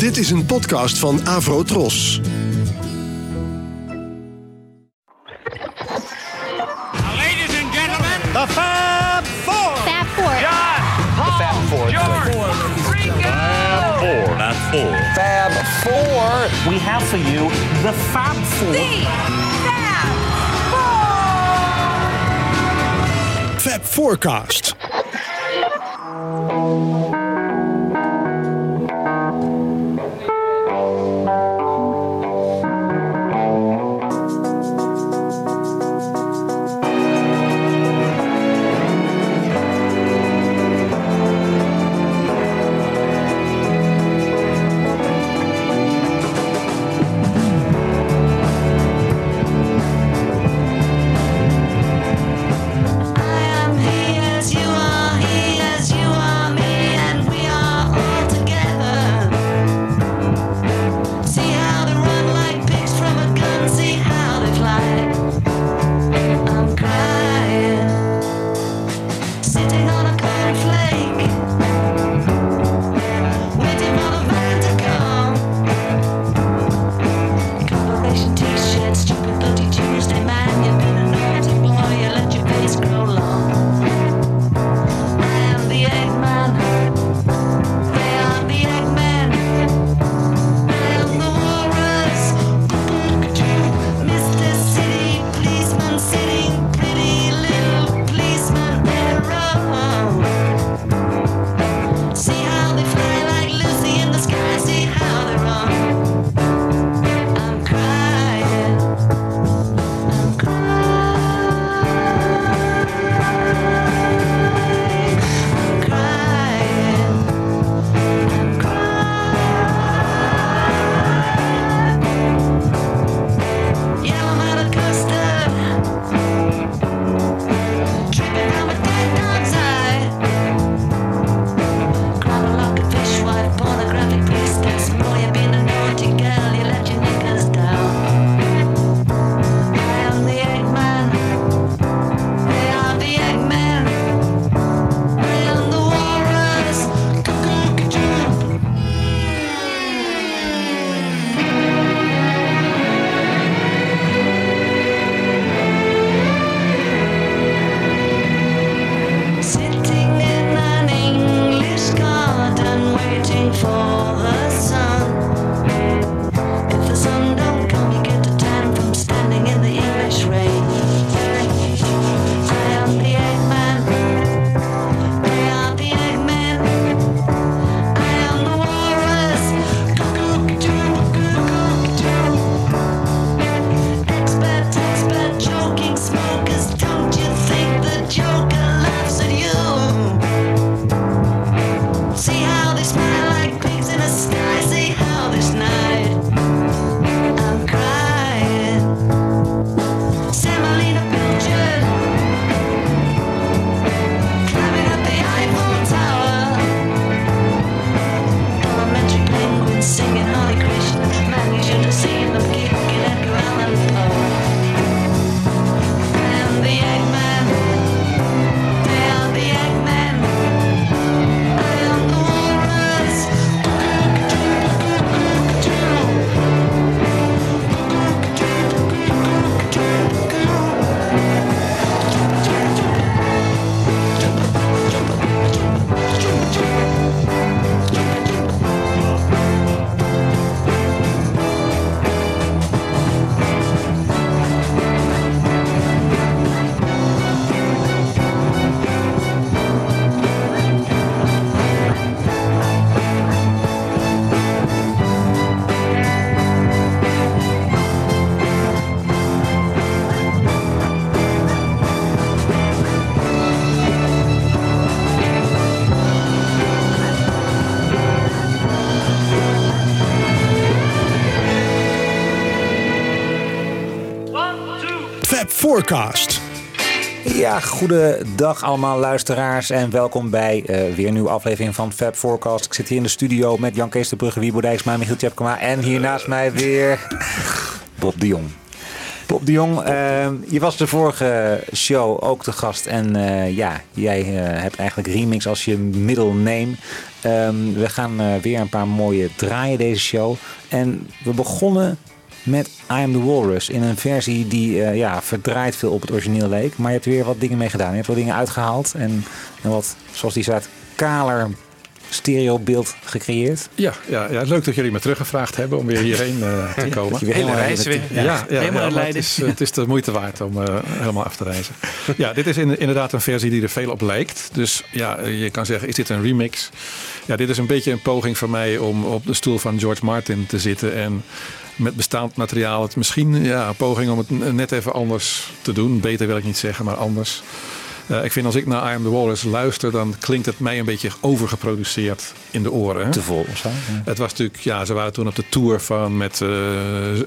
Dit is een podcast van Avro Tros. Ladies and gentlemen, The Fab Four. Fab Four. John, Paul, Fab Four. George, Ringo. Four. Not four. Fab Four. We have for you the Fab Four. Fab Forecast. Fab Forecast. Ja, goedendag allemaal luisteraars en welkom bij eh, weer een nieuwe aflevering van Fab Forecast. Ik zit hier in de studio met Jan Kees de Brugge, Wiebo Dijksma, Michiel Tjepkema en hier naast mij weer Bob de Jong. Bob de Jong, eh, je was de vorige show ook te gast. En eh, ja, jij hebt eigenlijk remix als je middle name. Ehm, we gaan weer een paar mooie draaien deze show. En we begonnen met I Am The Walrus in een versie die eh, ja, verdraaid veel op het origineel leek. Maar je hebt er weer wat dingen mee gedaan. Je hebt wat dingen uitgehaald en, en wat, zoals die staat, kaler stereobeeld gecreëerd. Ja, ja, ja, leuk dat jullie me teruggevraagd hebben om weer hierheen eh, te komen. Hele helemaal reis weer. Ja, ja, helemaal ja. Het is, eh, het is de moeite waard om eh, helemaal af te reizen. Ja, dit is in- inderdaad een versie die er veel op lijkt. Dus ja, je kan zeggen, is dit een remix? Ja, dit is een beetje een poging van mij om op de stoel van George Martin te zitten en met bestaand materiaal het misschien ja, een poging om het net even anders te doen. Beter wil ik niet zeggen, maar anders. Eh, ik vind als ik naar I Am The Walrus luister, dan klinkt het mij een beetje overgeproduceerd in de oren. Hè? te vol of zo. Ja. Het was natuurlijk, ja, ze waren toen op de tour van met eh,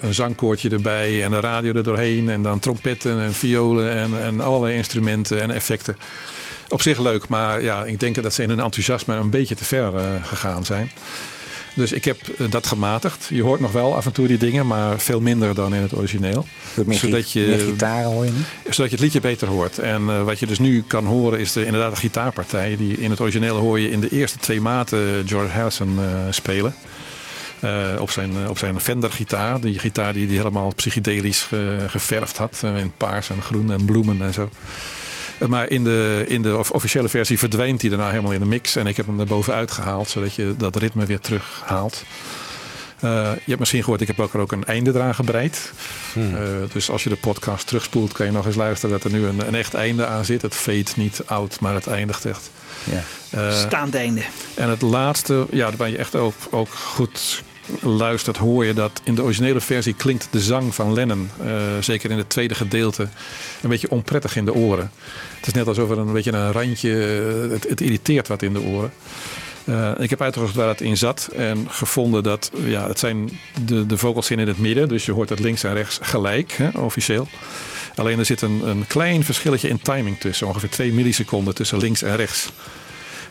een zangkoortje erbij en een radio er doorheen en dan trompetten en violen en, en allerlei instrumenten en effecten. Op zich leuk, maar ja, ik denk dat ze in hun enthousiasme een beetje te ver eh, gegaan zijn. Dus ik heb eh, dat gematigd. Je hoort nog wel af en toe die dingen, maar veel minder dan in het origineel. Meer, Zodat meer je, gitaren hoor je niet. zodat je het liedje beter hoort. En eh, wat je dus nu kan horen is de, inderdaad de gitaarpartij. Die in het origineel hoor je in de eerste twee maten George Harrison eh, spelen. Op, zijn, op zijn Fender gitaar. Die gitaar die hij helemaal psychedelisch ge- geverfd had. in paars en groen en bloemen en zo. Eh, Maar in de, in de of- officiële versie verdwijnt hij daarna helemaal in de mix. En ik heb hem er bovenuit gehaald. Zodat je dat ritme weer terughaalt. Eh, je hebt misschien gehoord, ik heb ook er ook een einde eraan gebreid. Eh, dus als je de podcast terugspoelt, kan je nog eens luisteren dat er nu een, een echt einde aan zit. Het fade niet oud, maar het eindigt echt. Ja. Staand einde. en het laatste, ja, waar je echt ook, ook goed luistert, hoor je dat in de originele versie klinkt de zang van Lennon, eh, zeker in het tweede gedeelte, een beetje onprettig in de oren. Het is net alsof er een beetje een randje, eh, het, irriteert wat in de oren. Eh, ik heb uitgezocht waar het in zat en gevonden dat ja, het zijn de, de vocals in het midden, dus je hoort het links en rechts gelijk, hè, officieel. Alleen er zit een, een klein verschilletje in timing tussen, ongeveer 2 milliseconden tussen links en rechts.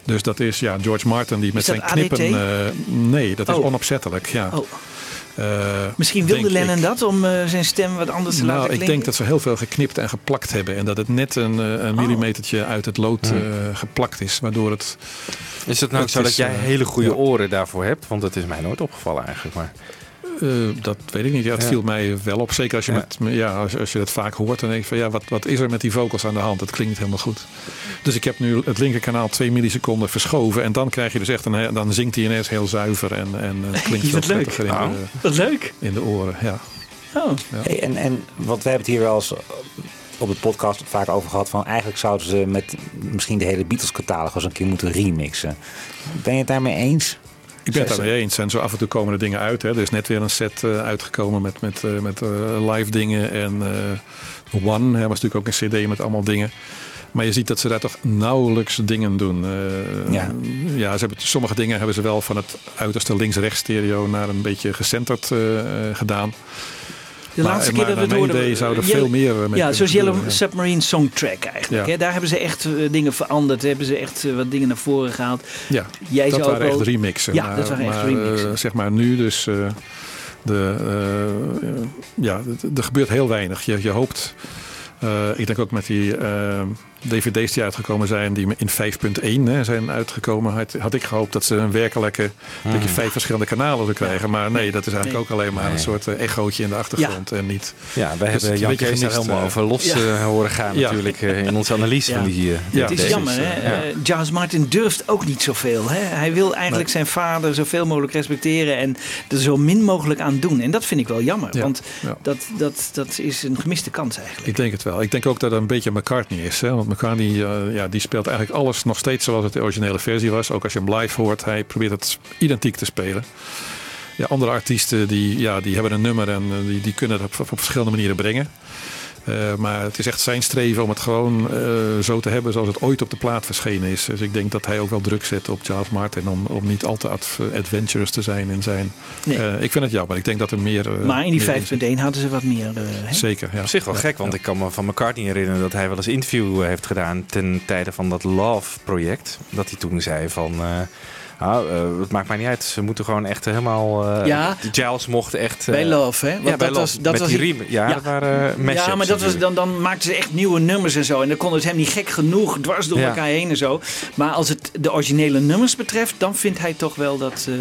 Dus dat is ja, George Martin die met dat zijn ADT? knippen. eh, nee, dat is Oh. onopzettelijk. Ja. Oh. Eh, Misschien wilde Lennon ik. dat om eh, zijn stem wat anders te Nou, laten ik klinken? denk dat ze heel veel geknipt en geplakt hebben. En dat het net een, eh, Oh. een millimetertje uit het lood eh, geplakt is. Waardoor het. Is het nou Het zo dat jij hele goede ja. oren daarvoor hebt? Want dat is mij nooit opgevallen eigenlijk. Maar eh, dat weet ik niet. Ja, het Ja. viel mij wel op. Zeker als je, Ja. met, ja, als, als je dat vaak hoort. Dan denk je van ja, wat, wat is er met die vocals aan de hand? Het klinkt helemaal goed. Dus ik heb nu het linkerkanaal 2 milliseconden verschoven. En dan krijg je dus echt een. Dan zingt hij ineens heel zuiver. En, en eh, klinkt veel Wat leuk. in, Oh. de, Wat leuk. in de oren. Ja. Oh. Hey, en, en wat we hebben het hier wel eens op het podcast vaak over gehad. Van eigenlijk zouden ze met misschien de hele Beatles catalogus een keer moeten remixen. Ben je het daarmee eens? Ik ben het daarmee eens. En zo af en toe komen er dingen uit. Hè. Er is net weer een set eh, uitgekomen met, met, eh, met eh, live dingen. En One hè, was natuurlijk ook een cd met allemaal dingen. Maar je ziet dat ze daar toch nauwelijks dingen doen. Ja. ja, ze hebben, sommige dingen hebben ze wel van het uiterste links-rechts stereo naar een beetje gecenterd gedaan. De Maar- laatste keer dat we het hoorden... idee zou er Yellow- veel meer eh, mee Ja, zoals Yellow. Submarine Songtrack eigenlijk. Hè? Daar hebben ze echt eh, dingen veranderd. Hebben ze echt eh, wat dingen naar voren gehaald. Ja, Jij dat waren echt remixen. Ja, dat waren echt remixen. eh, zeg maar nu dus, eh, de, eh, eh, ja, er gebeurt heel weinig. Je, je hoopt, eh, ik denk ook met die eh, dvd's die uitgekomen zijn, die in 5.1 hè, zijn uitgekomen, had, had ik gehoopt dat ze een werkelijke, dat je vijf verschillende kanalen zouden krijgen. Maar nee, dat is eigenlijk Nee. ook alleen maar een soort eh, echootje in de achtergrond en niet... ja, wij Dus hebben het Jan Kees daar helemaal eh, over los ja. eh, horen gaan Ja. natuurlijk in onze analyse Ja. van die Ja, Het is jammer, hè? ja. Charles Martin durft ook niet zoveel. Hè? Hij wil eigenlijk zijn vader zoveel mogelijk respecteren en er zo min mogelijk aan doen. En dat vind ik wel jammer, Ja, want ja. Dat, dat, dat is een gemiste kans eigenlijk. Ik denk het wel. Ik denk ook dat het een beetje McCartney is. Hè? Want McCartney eh, ja, die speelt eigenlijk alles nog steeds zoals het de originele versie was. Ook als je hem live hoort, hij probeert het identiek te spelen. Andere artiesten die, ja, die hebben een nummer en eh, die, die kunnen op, op verschillende manieren brengen. Eh, maar het is echt zijn streven om het gewoon eh, zo te hebben zoals het ooit op de plaat verschenen is. Dus ik denk dat hij ook wel druk zet op Charles Martin om, om niet al te ad- adventurous te zijn in zijn. Nee. Eh, ik vind het jammer. Ik denk dat er meer. eh, maar in die meer zit. 5.1 hadden ze wat meer. eh? Zeker. Ja. Op zich wel Ja. gek, want ik kan me van McCartney herinneren dat hij wel eens interview heeft gedaan ten tijde van dat Love-project. Dat hij toen zei van, eh, Nou, eh, het maakt mij niet uit. Ze moeten gewoon echt helemaal... eh, Ja. Giles mocht echt... eh, Bij Love, hè? Want Ja, bij dat Love. was, dat Met was die riemen. Ja, dat waren eh, Ja, maar dat was, dan, dan maakten ze echt nieuwe nummers en zo. En dan kon het hem niet gek genoeg dwars door Ja. elkaar heen en zo. Maar als het de originele nummers betreft, dan vindt hij toch wel dat, eh,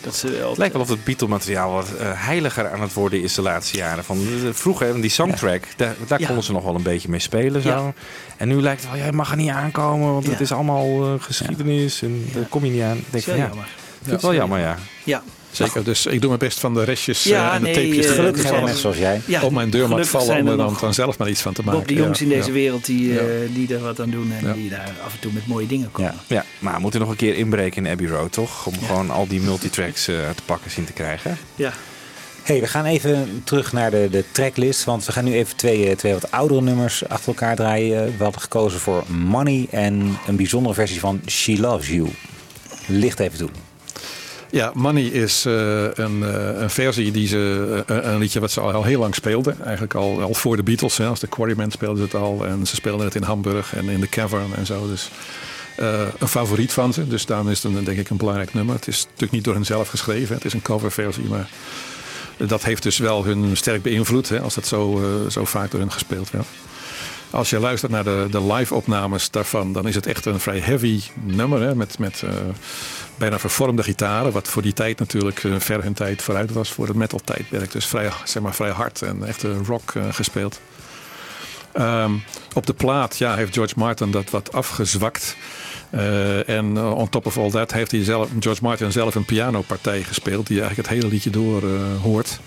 dat ze wel... Het lijkt wel of het Beatle-materiaal wat eh, heiliger aan het worden is de laatste jaren. Van, eh, vroeger, die soundtrack, daar, konden ze nog wel een beetje mee spelen. Zo. En nu lijkt het wel, jij mag er niet aankomen, want het is allemaal eh, geschiedenis en daar kom je niet aan. Denk wel ja, jammer. ik vind het wel jammer, ja. Ja, Zeker, dus ik doe mijn best van de restjes Ja, eh, en de nee, tapejes eh, te Gelukkig vallen mensen zoals jij. ja. op mijn deurmat Gelukkig vallen zijn om er dan, zelf maar iets van te maken. Bob de jongens Ja, in deze ja. wereld die, eh, die er wat aan doen en Ja. die daar af en toe met mooie dingen komen. Ja. Ja, maar we moeten nog een keer inbreken in Abbey Road, toch? Om gewoon al die multitracks eh te pakken zien te krijgen. Ja. Hey, we gaan even terug naar de, de tracklist. Want we gaan nu even twee, twee wat oudere nummers achter elkaar draaien. We hadden gekozen voor Money en een bijzondere versie van She Loves You. Licht even toe. Ja, Money is eh, een, eh, een versie die ze, eh, een liedje wat ze al, heel lang speelden. Eigenlijk al, al voor de Beatles. Hè. Als de Quarrymen speelden ze het al. En ze speelden het in Hamburg en in de Cavern en zo. Dus een favoriet van ze. Dus daarom is het een, denk ik een belangrijk nummer. Het is natuurlijk niet door hen zelf geschreven. Het is een coverversie, maar dat heeft dus wel hun sterk beïnvloed. Hè, als dat zo, zo vaak door hen gespeeld werd. Als je luistert naar de, de live-opnames daarvan, dan is het echt een vrij heavy nummer. Hè, met met eh, bijna vervormde gitaren. Wat voor die tijd natuurlijk eh, ver hun tijd vooruit was voor het metal-tijdperk. Dus vrij, zeg maar, vrij hard en echt eh, rock gespeeld. Ehm, op de plaat ja, heeft George Martin dat wat afgezwakt. En on top of all that heeft hij zelf, George Martin zelf een pianopartij gespeeld. Die eigenlijk het hele liedje door hoort.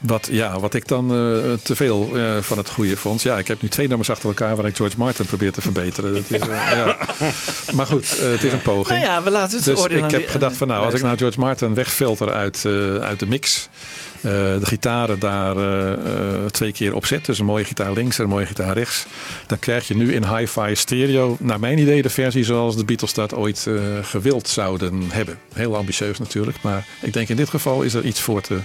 Wat, ja, wat ik dan eh, te veel eh, van het goede vond. Ja, ik heb nu twee nummers achter elkaar waar ik George Martin probeer te verbeteren. Dat is, eh, ja. Maar goed, het is een poging. Nou ja, we laten het Dus ik heb gedacht van nou, als ik nou George Martin wegfilter uit, uit de mix. Eh, de gitaren daar eh, eh, twee keer op zet. Dus een mooie gitaar links en een mooie gitaar rechts. Dan krijg je nu in hi-fi stereo, naar mijn idee, de versie zoals de Beatles dat ooit gewild zouden hebben. Heel ambitieus natuurlijk. Maar ik denk in dit geval is er iets voor te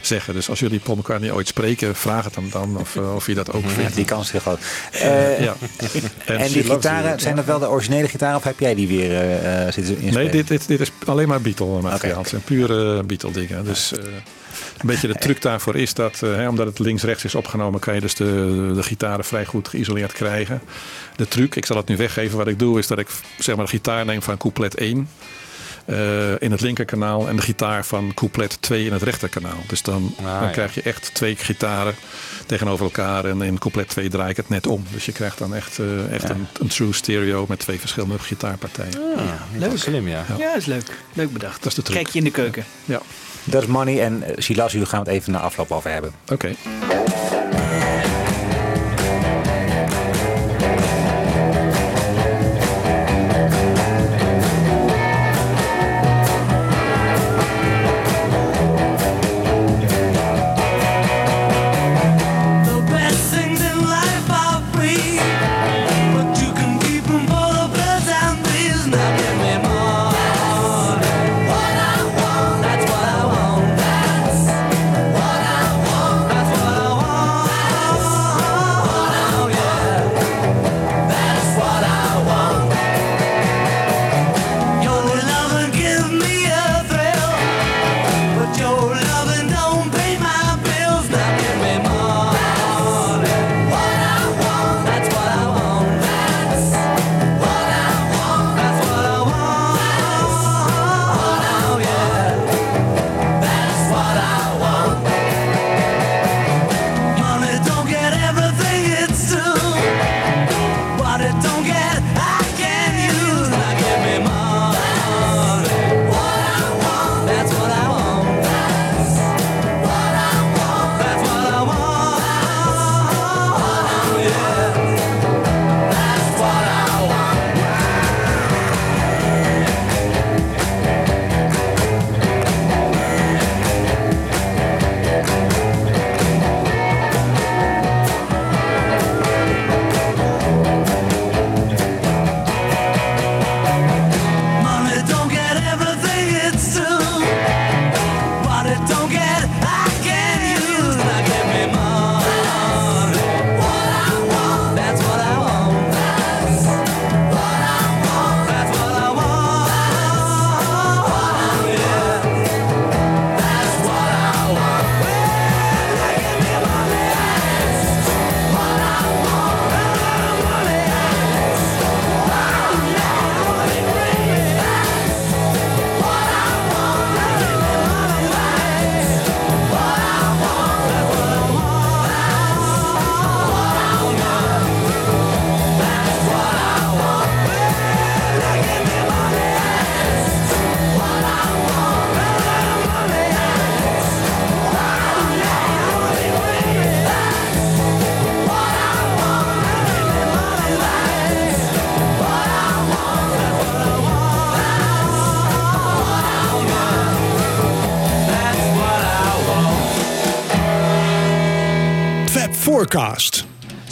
zeggen. Dus als jullie Paul McCartney ooit spreken, vraag het hem dan of, of je dat ook Ja, vindt. die kans is heel groot. Ja. en die gitaren, zijn dat wel de originele gitaren of heb jij die weer eh, zitten inspelen? Nee, dit, dit, dit is alleen maar Beatle materiaal. Oké, Het zijn pure Beatle dingen. Dus een beetje de truc daarvoor is dat, eh, hè, omdat het links-rechts is opgenomen, kan je dus de, de gitaren vrij goed geïsoleerd krijgen. De truc, ik zal het nu weggeven, wat ik doe, is dat ik zeg maar de gitaar neem van couplet 1. eh, in het linkerkanaal en de gitaar van couplet 2 in het rechterkanaal. Dus dan, Ah, dan ja. krijg je echt twee gitaren tegenover elkaar. En in couplet 2 draai ik het net om. Dus je krijgt dan echt, eh, echt een, een true stereo met twee verschillende gitaarpartijen. Leuk. Slim, ja. Ja, is leuk. Leuk bedacht. Dat is de truc. Kijkje in de keuken. Ja, Dat is Money en She Loves You gaan we het even na afloop over hebben. oké.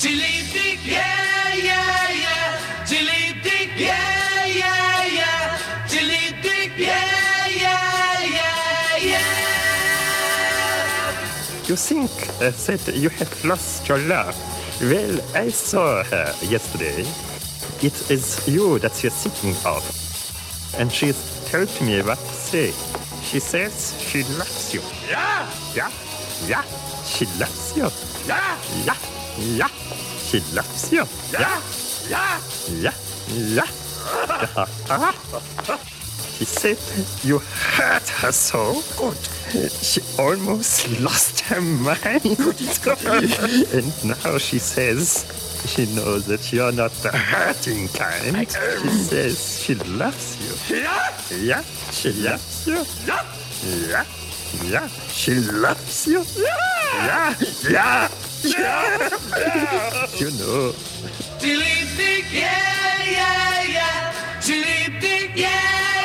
She leaped it, yeah, yeah, yeah, yeah. You think uh, that you have lost your love? Well, I saw her yesterday. It is you that you're thinking of. And she's told me what to say. She says she loves you. Yeah, Yeah, yeah, she loves you. yeah, Yeah, yeah, she loves you. yeah, yeah. Yeah, yeah. She said you hurt her so good. She almost lost her mind. and now she says she knows that you're not the hurting kind. She says she loves you. Yeah, Yeah, she loves you. yeah, Yeah, yeah, she loves you. Yeah, yeah, yeah. yeah. You know. It, yeah, yeah, yeah. It, yeah,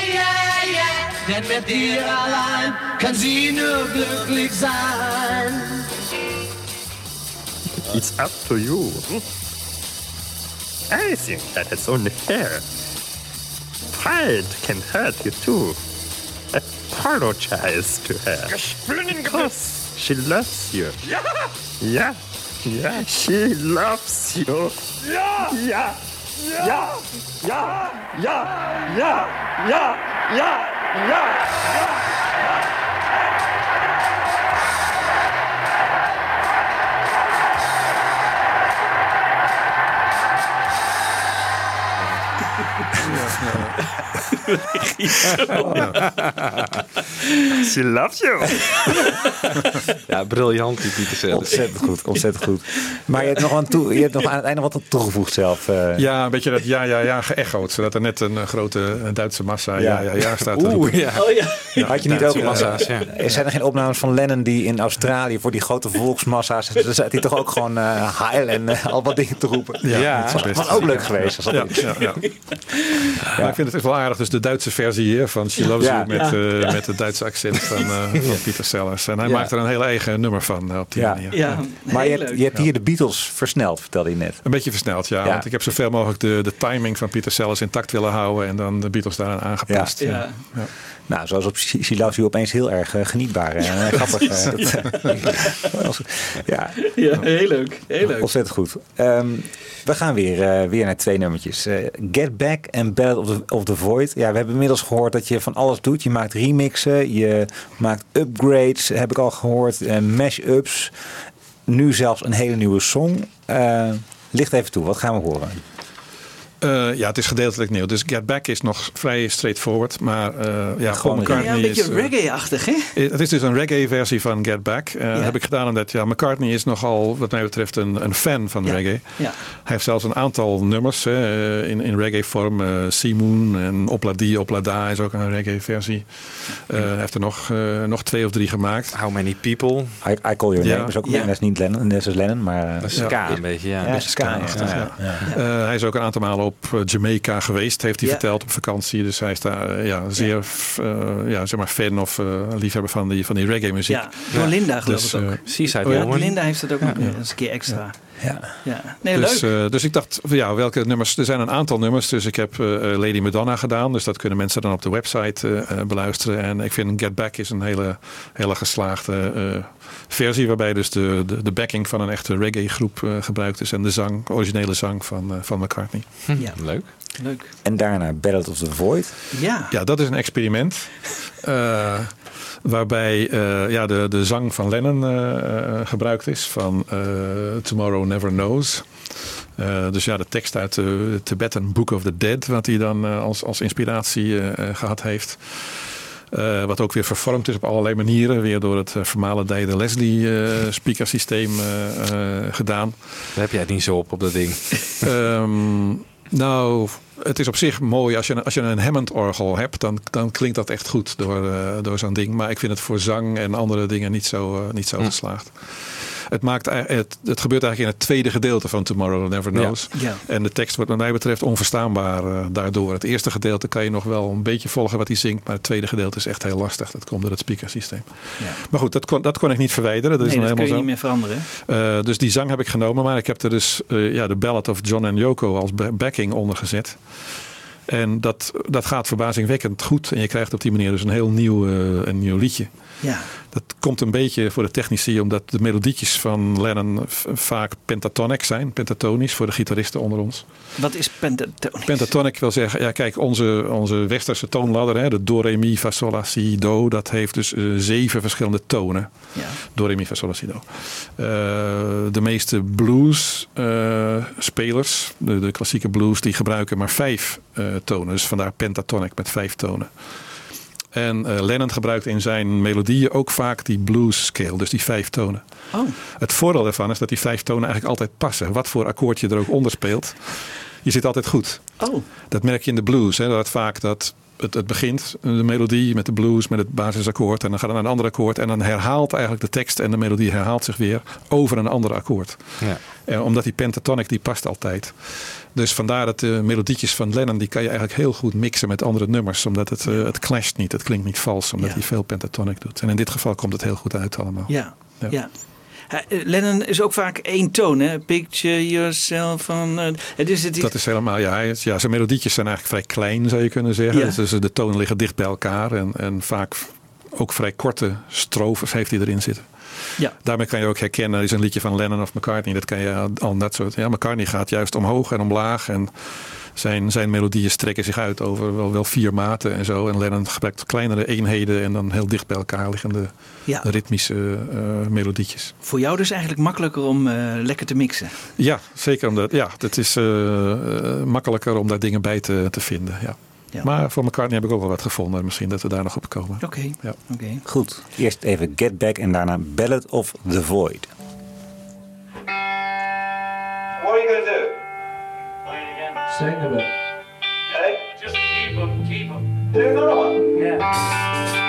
yeah, yeah. Denn mit dir allein kann sie nur glücklich sein. It's up to you. I think that it's only fair. Pride can hurt you too. Apologize to her. Because she loves you. Ja, Yeah, yeah, she loves you. ja, Yeah, yeah, yeah, yeah, yeah, yeah, yeah, yeah. She loves you. Ja, briljant die Pieter Sellers. Ontzettend goed, ontzettend goed. Maar je hebt nog aan, toe, je hebt nog aan het einde wat toegevoegd zelf. eh. Ja, een beetje dat ja, ja, ja geëchoed. Zodat er net een eh, grote Duitse massa ja, ja, ja, staat te roepen. Oeh, ja. Oh ja. Had je niet Duitse ook massa's, ja. Er zijn er geen opnames van Lennon die in Australië voor die grote volksmassa's. Daar zat hij toch ook gewoon uh, heil en al wat dingen te roepen. Ja, dat is best. Was ook leuk geweest. Als dat Ja, ja, ja. Maar ik vind het echt wel aardig. Dus de Duitse versie hè, van She Loves Ja. You met, Ja. eh, met het Duitse accent van, eh, van Pieter Sellers. En hij Ja. maakt er een heel eigen nummer van eh, op die Ja. manier. Ja, Maar je hebt, je hebt hier de Beatles versneld, vertelde je net. Een beetje versneld, ja, Ja. Want ik heb zoveel mogelijk de, de timing van Pieter Sellers intact willen houden. En dan de Beatles daaraan aangepast. Ja. Nou, zoals op You opeens heel erg eh, genietbaar en eh, grappig. eh, ja, Ja, heel leuk. Heel leuk. ontzettend goed. Ehm, we gaan weer, weer naar twee nummertjes. Get Back en Ballad of the, of the Void. Ja, we hebben inmiddels gehoord dat je van alles doet. Je maakt remixen, je maakt upgrades, heb ik al gehoord. eh, mash-ups. Nu zelfs een hele nieuwe song. Licht even toe, wat gaan we horen? Eh, ja, het is gedeeltelijk nieuw. Dus Get Back is nog vrij straightforward. Maar eh ja, Paul McCartney Ja, een beetje eh, reggae-achtig, hè? Het is dus een reggae-versie van Get Back. Eh, Heb ik gedaan omdat ja, McCartney is nogal, wat mij betreft, een, een fan van Ja. reggae. Ja. Hij heeft zelfs een aantal nummers hè, eh, in, in reggae-vorm. Sea Moon en Opla Die, Opla Da is ook een reggae-versie. Eh, Hij heeft er nog, eh, nog twee of drie gemaakt. How many people? I, I Call Your Ja. Name is ook Ja. dat is niet Lennon, dat is Lennon, maar... Dat is ska een beetje, ja. ja, Beetje ska, ja, ska-achtig. ja, ja. Eh, hij is ook een aantal malen op eh, Jamaica geweest, heeft hij Ja. verteld op vakantie. Dus hij is daar eh, ja, zeer f- eh, ja, zeg maar fan of eh, liefhebber van die, van die reggae-muziek. Ja, door Linda geloof Dus, ik ook. eh, Seaside Oh ja. Linda heeft het ook nog eens een keer extra. Ja. Ja. Nee, dus, leuk. eh, dus ik dacht, van, ja, welke nummers? Er zijn een aantal nummers. Dus ik heb Lady Madonna gedaan. Dus dat kunnen mensen dan op de website beluisteren. En ik vind Get Back is een hele, hele geslaagde eh, versie. Waarbij dus de, de, de backing van een echte reggae groep eh, gebruikt is. En de zang, originele zang van, eh, van McCartney. ja, Leuk. leuk. En daarna Ballad of the Void. Ja. Ja, dat is een experiment. Eh, waarbij eh, ja, de, de zang van Lennon eh, eh, gebruikt is. Van eh, Tomorrow Never Knows. Eh, dus ja, de tekst uit de Tibetan Book of the Dead. Wat hij dan eh, als, als inspiratie eh, eh, gehad heeft. Eh, wat ook weer vervormd is op allerlei manieren. Weer door het uh, vermalendijde Leslie eh speakersysteem eh, eh, gedaan. Daar heb jij het niet zo op, op dat ding. Ehm, nou, het is op zich mooi. Als je, als je een Hammond-orgel hebt, dan, dan klinkt dat echt goed door, uh, door zo'n ding. Maar ik vind het voor zang en andere dingen niet zo, uh, niet zo Hm. geslaagd. Het, maakt, het, het gebeurt eigenlijk in het tweede gedeelte van Tomorrow Never Knows. Ja. En de tekst wordt wat mij betreft onverstaanbaar eh, daardoor. Het eerste gedeelte kan je nog wel een beetje volgen wat hij zingt. Maar het tweede gedeelte is echt heel lastig. Dat komt door het speakersysteem. Ja. Maar goed, dat kon, dat kon ik niet verwijderen. Dat is nee, dat kun je helemaal niet zo. meer veranderen. Eh, dus die zang heb ik genomen, maar ik heb er dus eh, ja, de Ballad of John en Yoko als ba- backing onder gezet. En dat, dat gaat verbazingwekkend goed. En je krijgt op die manier dus een heel nieuw, eh, een nieuw liedje. Ja. Dat komt een beetje voor de technici, omdat de melodietjes van Lennon vaak pentatonic zijn, pentatonisch voor de gitaristen onder ons. Wat is pentatonisch? Pentatonic wil zeggen, ja kijk, onze, onze westerse toonladder, hè, de do, re, mi, fa, sol, la, si, do, dat heeft dus eh, zeven verschillende tonen. Ja. Do, re, mi, fa, sol, la, si, do. Eh, de meeste blues eh, spelers, de, de klassieke blues, die gebruiken maar vijf tonen. Dus vandaar pentatonic met vijf tonen. En eh, Lennon gebruikt in zijn melodieën ook vaak die blues scale, dus die vijf tonen. Oh, Het voordeel daarvan is dat die vijf tonen eigenlijk altijd passen. Wat voor akkoord je er ook onder speelt. Je zit altijd goed. oh. Dat merk je in de blues. Hè, dat vaak dat het, het begint, de melodie met de blues, met het basisakkoord. En dan gaat het naar een ander akkoord. En dan herhaalt eigenlijk de tekst en de melodie herhaalt zich weer over een ander akkoord. Ja. En omdat die pentatonic die past altijd. Dus vandaar dat de melodietjes van Lennon die kan je eigenlijk heel goed mixen met andere nummers. Omdat het, eh, het clasht niet, het klinkt niet vals. Omdat Ja. hij veel pentatonic doet. En in dit geval komt het heel goed uit allemaal. Ja, ja. Ja. Eh, Lennon is ook vaak één toon, hè? Picture yourself on... het is, het is, Dat is helemaal, ja, ja, zijn melodietjes zijn eigenlijk vrij klein, zou je kunnen zeggen. Ja. Dus de tonen liggen dicht bij elkaar en, en vaak ook vrij korte strofes heeft hij erin zitten. ja. Daarmee kan je ook herkennen, er is een liedje van Lennon of McCartney. Dat kan je al dat soort. Ja, McCartney gaat juist omhoog en omlaag. En zijn, zijn melodieën strekken zich uit over wel, wel vier maten en zo. En Lennon gebruikt kleinere eenheden en dan heel dicht bij elkaar liggende Ja. ritmische eh, melodietjes. Voor jou dus eigenlijk makkelijker om eh, lekker te mixen. Ja, zeker omdat ja, het is eh, makkelijker om daar dingen bij te, te vinden. Ja. Ja. Maar voor McCartney heb ik ook wel wat gevonden. Misschien dat we daar nog op komen. Oké, Ja. oké. Goed, eerst even Get Back en daarna Ballad of the Void. What are you gonna do? sing about. Okay, just keep them, keep them. Do another one. Yeah.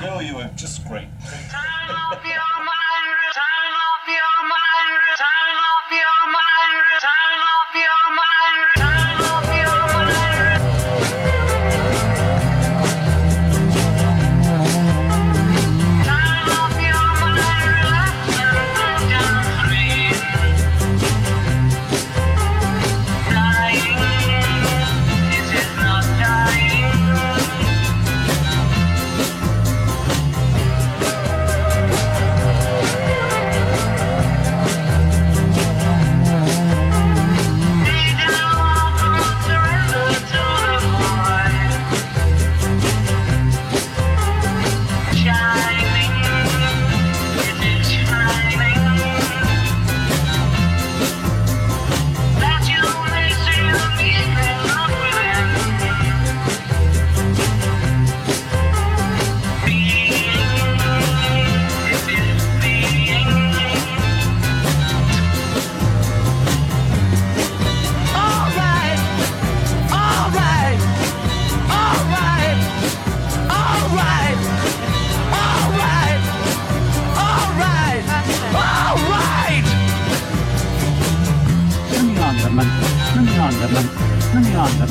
No, you were just great.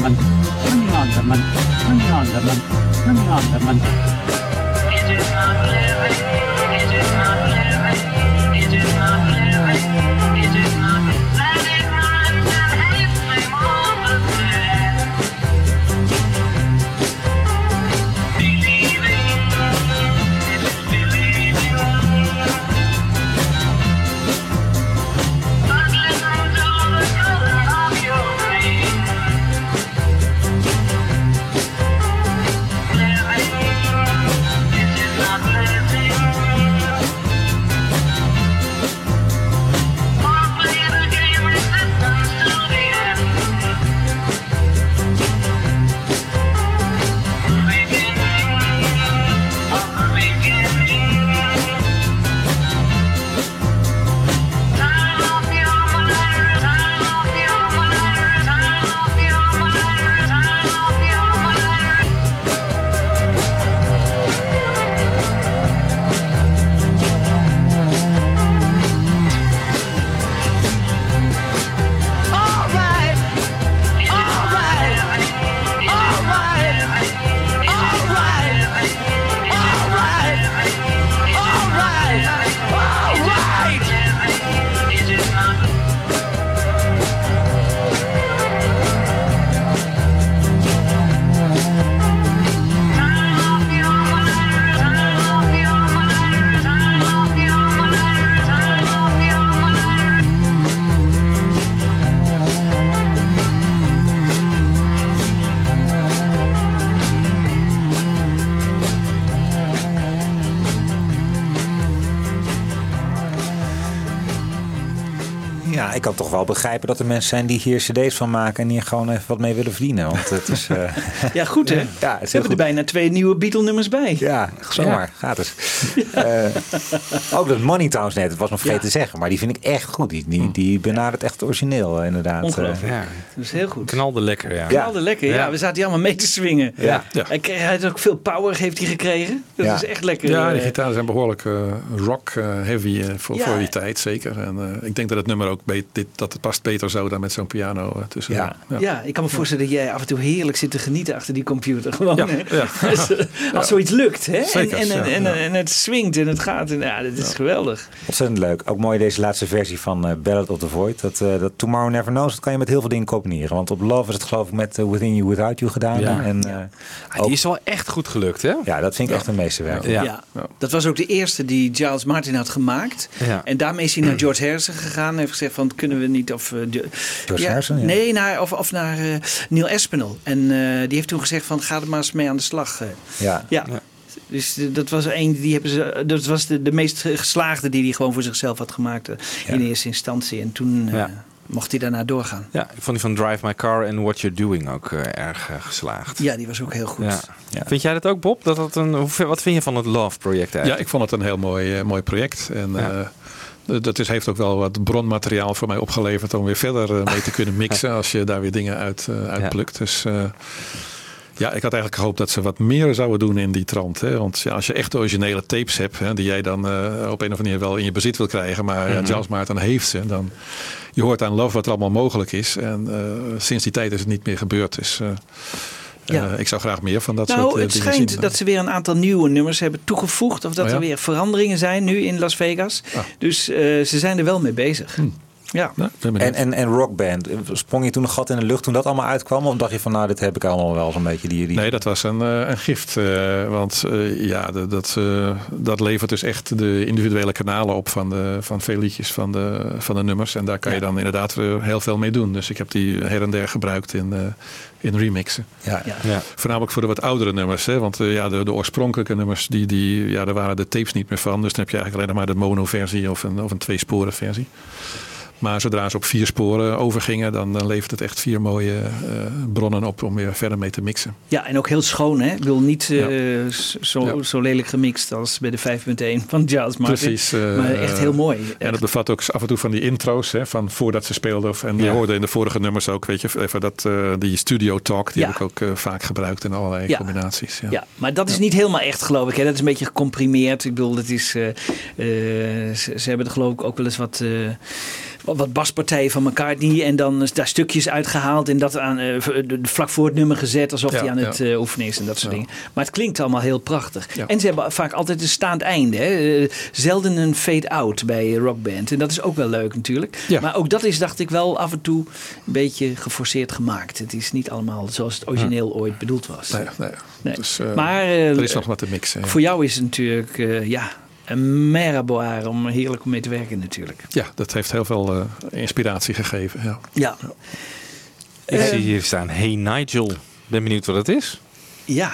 Hang on, the man. Hang on, the man. Hang on, the man. Hang on, the man. Wel begrijpen dat er mensen zijn die hier cd's van maken en hier gewoon even wat mee willen verdienen. Want het is... eh, Ja, goed hè? Ja, heel hebben er bijna twee nieuwe Beatle-nummers bij. Ja, zomaar. Gratis. Eh, ook dat Money trouwens net, dat was nog vergeten Ja. te zeggen. Maar die vind ik echt goed. Die, die, die benadert echt origineel eh, inderdaad. Ongelooflijk. Eh, Ja, Dat is heel goed. knalde lekker, ja. Knalde lekker, ja. Ja. We zaten hier allemaal mee te swingen. Ja. Hij, kreeg, hij had ook veel power, heeft hij gekregen. Dat Ja. is echt lekker. Ja, die gitaren zijn behoorlijk eh, rock eh, heavy voor, Ja. voor die tijd, zeker. En eh, ik denk dat het nummer ook dit, dat het past beter zo dan met zo'n piano tussen. Ja. ja. ik kan me voorstellen dat jij af en toe heerlijk zit te genieten achter die computer. Gewoon, Ja, hè? ja. Als, als zoiets lukt. Hè? Zeker, en, en, en, ja, en, ja. en swingt en het gaat. En, ja, dat is geweldig. Ontzettend leuk. Ook mooi deze laatste versie van eh, Ballad of the Void. Dat, eh, dat Tomorrow Never Knows, dat kan je met heel veel dingen combineren. Want op Love is het geloof ik met eh, Within You Without You gedaan. Ja. En, eh, Ah, die is wel echt goed gelukt, hè? ja, dat vind ik echt een meesterwerk. Ja. Ja. Dat was ook de eerste die Giles Martin had gemaakt. Ja. En daarmee is hij naar George Harrison gegaan. En heeft gezegd van kunnen we niet... Of, eh, de- George Harrison, ja. Nee, naar, of, of naar eh, Neil Espinel. En eh, die heeft toen gezegd van ga er maar eens mee aan de slag. Ja. Ja. Dus dat was een die hebben ze. Dat was de, de meest geslaagde die hij gewoon voor zichzelf had gemaakt eh, in eerste instantie. En toen eh, Ja. mocht hij daarna doorgaan. Ja, ik vond die van Drive My Car en What You're Doing ook eh, erg geslaagd. Ja, die was ook heel goed. Ja. Ja. Vind jij dat ook, Bob? Dat dat een, hoe, wat vind je van het Love-project Ja, eigenlijk? ik vond het een heel mooi, eh, mooi project. En Ja. eh, dat is, heeft ook wel wat bronmateriaal voor mij opgeleverd om weer verder mee te kunnen mixen als je daar weer dingen uit, eh uitplukt. Dus eh, Ja, ik had eigenlijk gehoopt dat ze wat meer zouden doen in die trant. Hè? Want ja, als je echt originele tapes hebt, hè, die jij dan eh, op een of andere manier wel in je bezit wil krijgen, maar ja, Mhm. Charles Maarten heeft ze, dan je hoort aan Love wat er allemaal mogelijk is. En eh, sinds die tijd is het niet meer gebeurd. Dus Ja. ik zou graag meer van dat nou, soort eh, het dingen schijnt zien. dat ze weer een aantal nieuwe nummers hebben toegevoegd. Of dat Oh ja? er weer veranderingen zijn nu in Las Vegas. Ah. Dus ze zijn er wel mee bezig. Hm. Ja. En, en, en rockband, sprong je toen een gat in de lucht toen dat allemaal uitkwam? Of dacht je van nou, dit heb ik allemaal wel zo'n beetje die... die... Nee, dat was een, eh, een gift. eh, want eh, ja, de- dat, eh, dat levert dus echt de individuele kanalen op van, de, van veel liedjes van de, van de nummers. En daar kan je dan inderdaad heel veel mee doen. Dus ik heb die her en der gebruikt in, eh, in remixen. Ja. Ja. Voornamelijk voor de wat oudere nummers. Hè? Want ja, de, de oorspronkelijke nummers, die, die, ja, daar waren de tapes niet meer van. Dus dan heb je eigenlijk alleen nog maar de mono-versie of een, of een twee-sporen versie. Maar zodra ze op vier sporen overgingen, dan, dan levert het echt vier mooie eh, bronnen op om weer verder mee te mixen. Ja, en ook heel schoon, hè? Ik wil niet eh, zo, Ja. zo lelijk gemixt als bij de 5.1 van Giles Martin. Precies. eh, maar echt heel mooi. En dat bevat ook af en toe van die intro's, hè, van voordat ze speelden. Of, en je Ja. hoorde in de vorige nummers ook, weet je, even dat, die studio talk, die heb ik ook vaak gebruikt in allerlei combinaties. Ja. Ja, maar dat is niet helemaal echt, geloof ik. Hè? Dat is een beetje gecomprimeerd. Ik bedoel, dat is, ze, ze hebben er geloof ik ook wel eens wat, wat, baspartijen van McCartney. En dan daar stukjes uitgehaald en dat aan, de- vlak voor het nummer gezet. Alsof Ja, hij aan ja. het eh, oefenen is en dat soort Ja. dingen. Maar het klinkt allemaal heel prachtig. En ze hebben vaak altijd een staand einde. Hè? Eh, zelden een fade-out bij rockband. En dat is ook wel leuk natuurlijk. Ja. Maar ook dat is, dacht ik, wel af en toe een beetje geforceerd gemaakt. Het is niet allemaal zoals het origineel ooit bedoeld was. Nee, nee. Nee. Dus, Maar, er is nog wat te mixen. Voor jou is het natuurlijk ja, een meraboire om heerlijk om mee te werken natuurlijk. Ja, dat heeft heel veel eh, inspiratie gegeven. Ja. Ja. Ik Eh, zie hier staan, Hey Nigel. Ben benieuwd wat het is. Ja.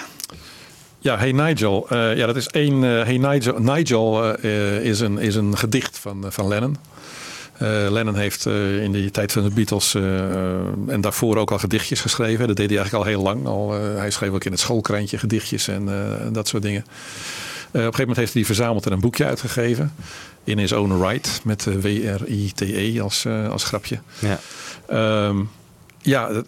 Ja, Hey Nigel. Eh, ja, dat is één. eh, hey Nigel, Nigel is, een, is een gedicht van, van Lennon. Eh, Lennon heeft eh, in die tijd van de Beatles en daarvoor ook al gedichtjes geschreven. Dat deed hij eigenlijk al heel lang. Al, eh, hij schreef ook in het schoolkrantje gedichtjes en eh, dat soort dingen. Eh, op een gegeven moment heeft hij die verzameld en een boekje uitgegeven. In his own right, met eh, W-R-I-T-E als, eh, als grapje. Ja. Ehm, ja,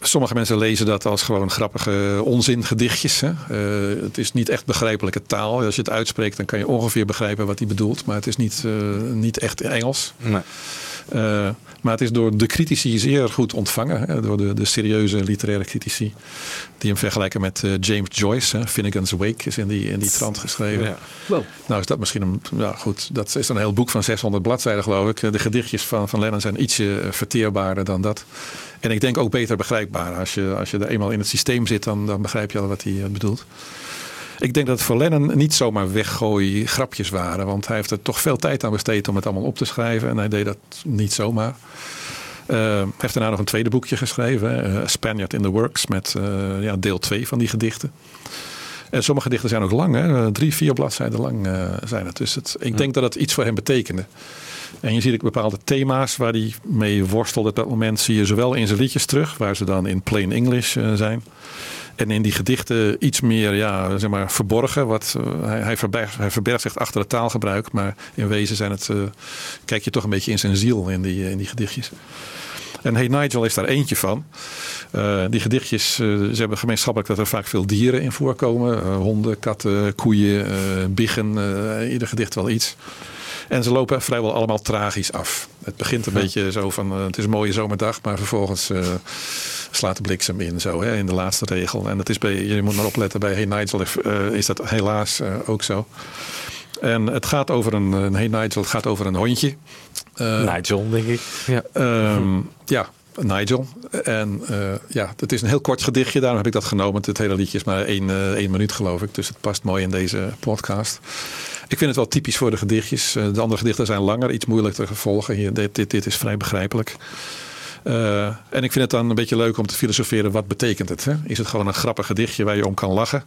sommige mensen lezen dat als gewoon grappige onzingedichtjes. Hè? Eh, het is niet echt begrijpelijke taal. Als je het uitspreekt, dan kan je ongeveer begrijpen wat hij bedoelt. Maar het is niet, niet echt Engels. Nee. Eh, maar het is door de critici zeer goed ontvangen. Hè? Door de, de serieuze literaire critici. Die hem vergelijken met eh, James Joyce. Hè? Finnegan's Wake is in die, in die trant geschreven. Ja. Wow. Nou is dat misschien een... Ja goed, dat is een heel boek van 600 bladzijden geloof ik. De gedichtjes van, van Lennon zijn ietsje eh, verteerbaarder dan dat. En ik denk ook beter begrijpbaar. Als je, als je er eenmaal in het systeem zit, dan, dan begrijp je al wat hij eh, bedoelt. Ik denk dat het voor Lennon niet zomaar weggooi grapjes waren. Want hij heeft er toch veel tijd aan besteed om het allemaal op te schrijven. En hij deed dat niet zomaar. Eh, hij heeft daarna nog een tweede boekje geschreven. eh, Spaniard in the Works. Met eh, ja, deel 2 van die gedichten. En sommige gedichten zijn ook lang. Hè? Drie, vier bladzijden lang zijn het. Dus het, ik denk dat het iets voor hem betekende. En je ziet ook bepaalde thema's waar hij mee worstelde op dat moment. Zie je zowel in zijn liedjes terug. Waar ze dan in plain English zijn. En in die gedichten iets meer ja, zeg maar, verborgen. Wat, eh, hij, hij, verbergt, hij verbergt zich achter het taalgebruik. Maar in wezen zijn het, eh, kijk je toch een beetje in zijn ziel in die, in die gedichtjes. En Hey Nigel is daar eentje van. Eh, die gedichtjes, eh, ze hebben gemeenschappelijk dat er vaak veel dieren in voorkomen. Eh, honden, katten, koeien, eh, biggen. eh, ieder gedicht wel iets. En ze lopen vrijwel allemaal tragisch af. Het begint een beetje zo van, eh, het is een mooie zomerdag, maar vervolgens eh, slaat de bliksem in, zo, hè, in de laatste regel. En dat is bij, je moet maar opletten, bij Hey Nigel is, eh, is dat helaas eh, ook zo. En het gaat over een, een Hey Nigel, het gaat over een hondje. Eh, Nigel, denk ik. Ja. Ehm, ja, Nigel. En ja, het is een heel kort gedichtje. Daarom heb ik dat genomen. Het hele liedje is maar één, één minuut, geloof ik. Dus het past mooi in deze podcast. Ik vind het wel typisch voor de gedichtjes. De andere gedichten zijn langer, iets moeilijker te volgen. Hier, dit, dit, dit is vrij begrijpelijk. Eh, en ik vind het dan een beetje leuk om te filosoferen. Wat betekent het? Hè? Is het gewoon een grappig gedichtje waar je om kan lachen?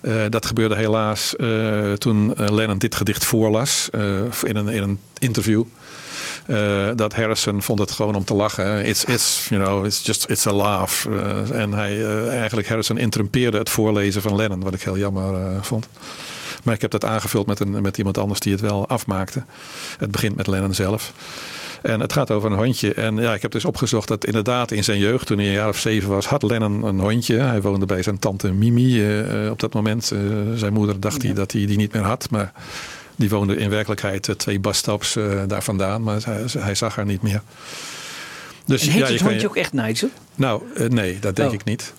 Eh, dat gebeurde helaas eh, toen Lennon dit gedicht voorlas in, een, in een interview. Dat Harrison vond het gewoon om te lachen. It's, it's, you know, it's just it's a laugh. En hij, eigenlijk Harrison interrumpeerde het voorlezen van Lennon, wat ik heel jammer vond. Maar ik heb dat aangevuld met, een, met iemand anders die het wel afmaakte. Het begint met Lennon zelf. En het gaat over een hondje. En ja, ik heb dus opgezocht dat inderdaad in zijn jeugd, toen hij een jaar of zeven was, had Lennon een hondje. Hij woonde bij zijn tante Mimi eh, eh, op dat moment. Eh, zijn moeder dacht hij dat hij die niet meer had. Maar die woonde in werkelijkheid twee busstops eh, daar vandaan. Maar hij, hij zag haar niet meer. Dus, en heet ja, het hondje je- ook echt Nigel? nou, nee, dat denk Oh. ik niet.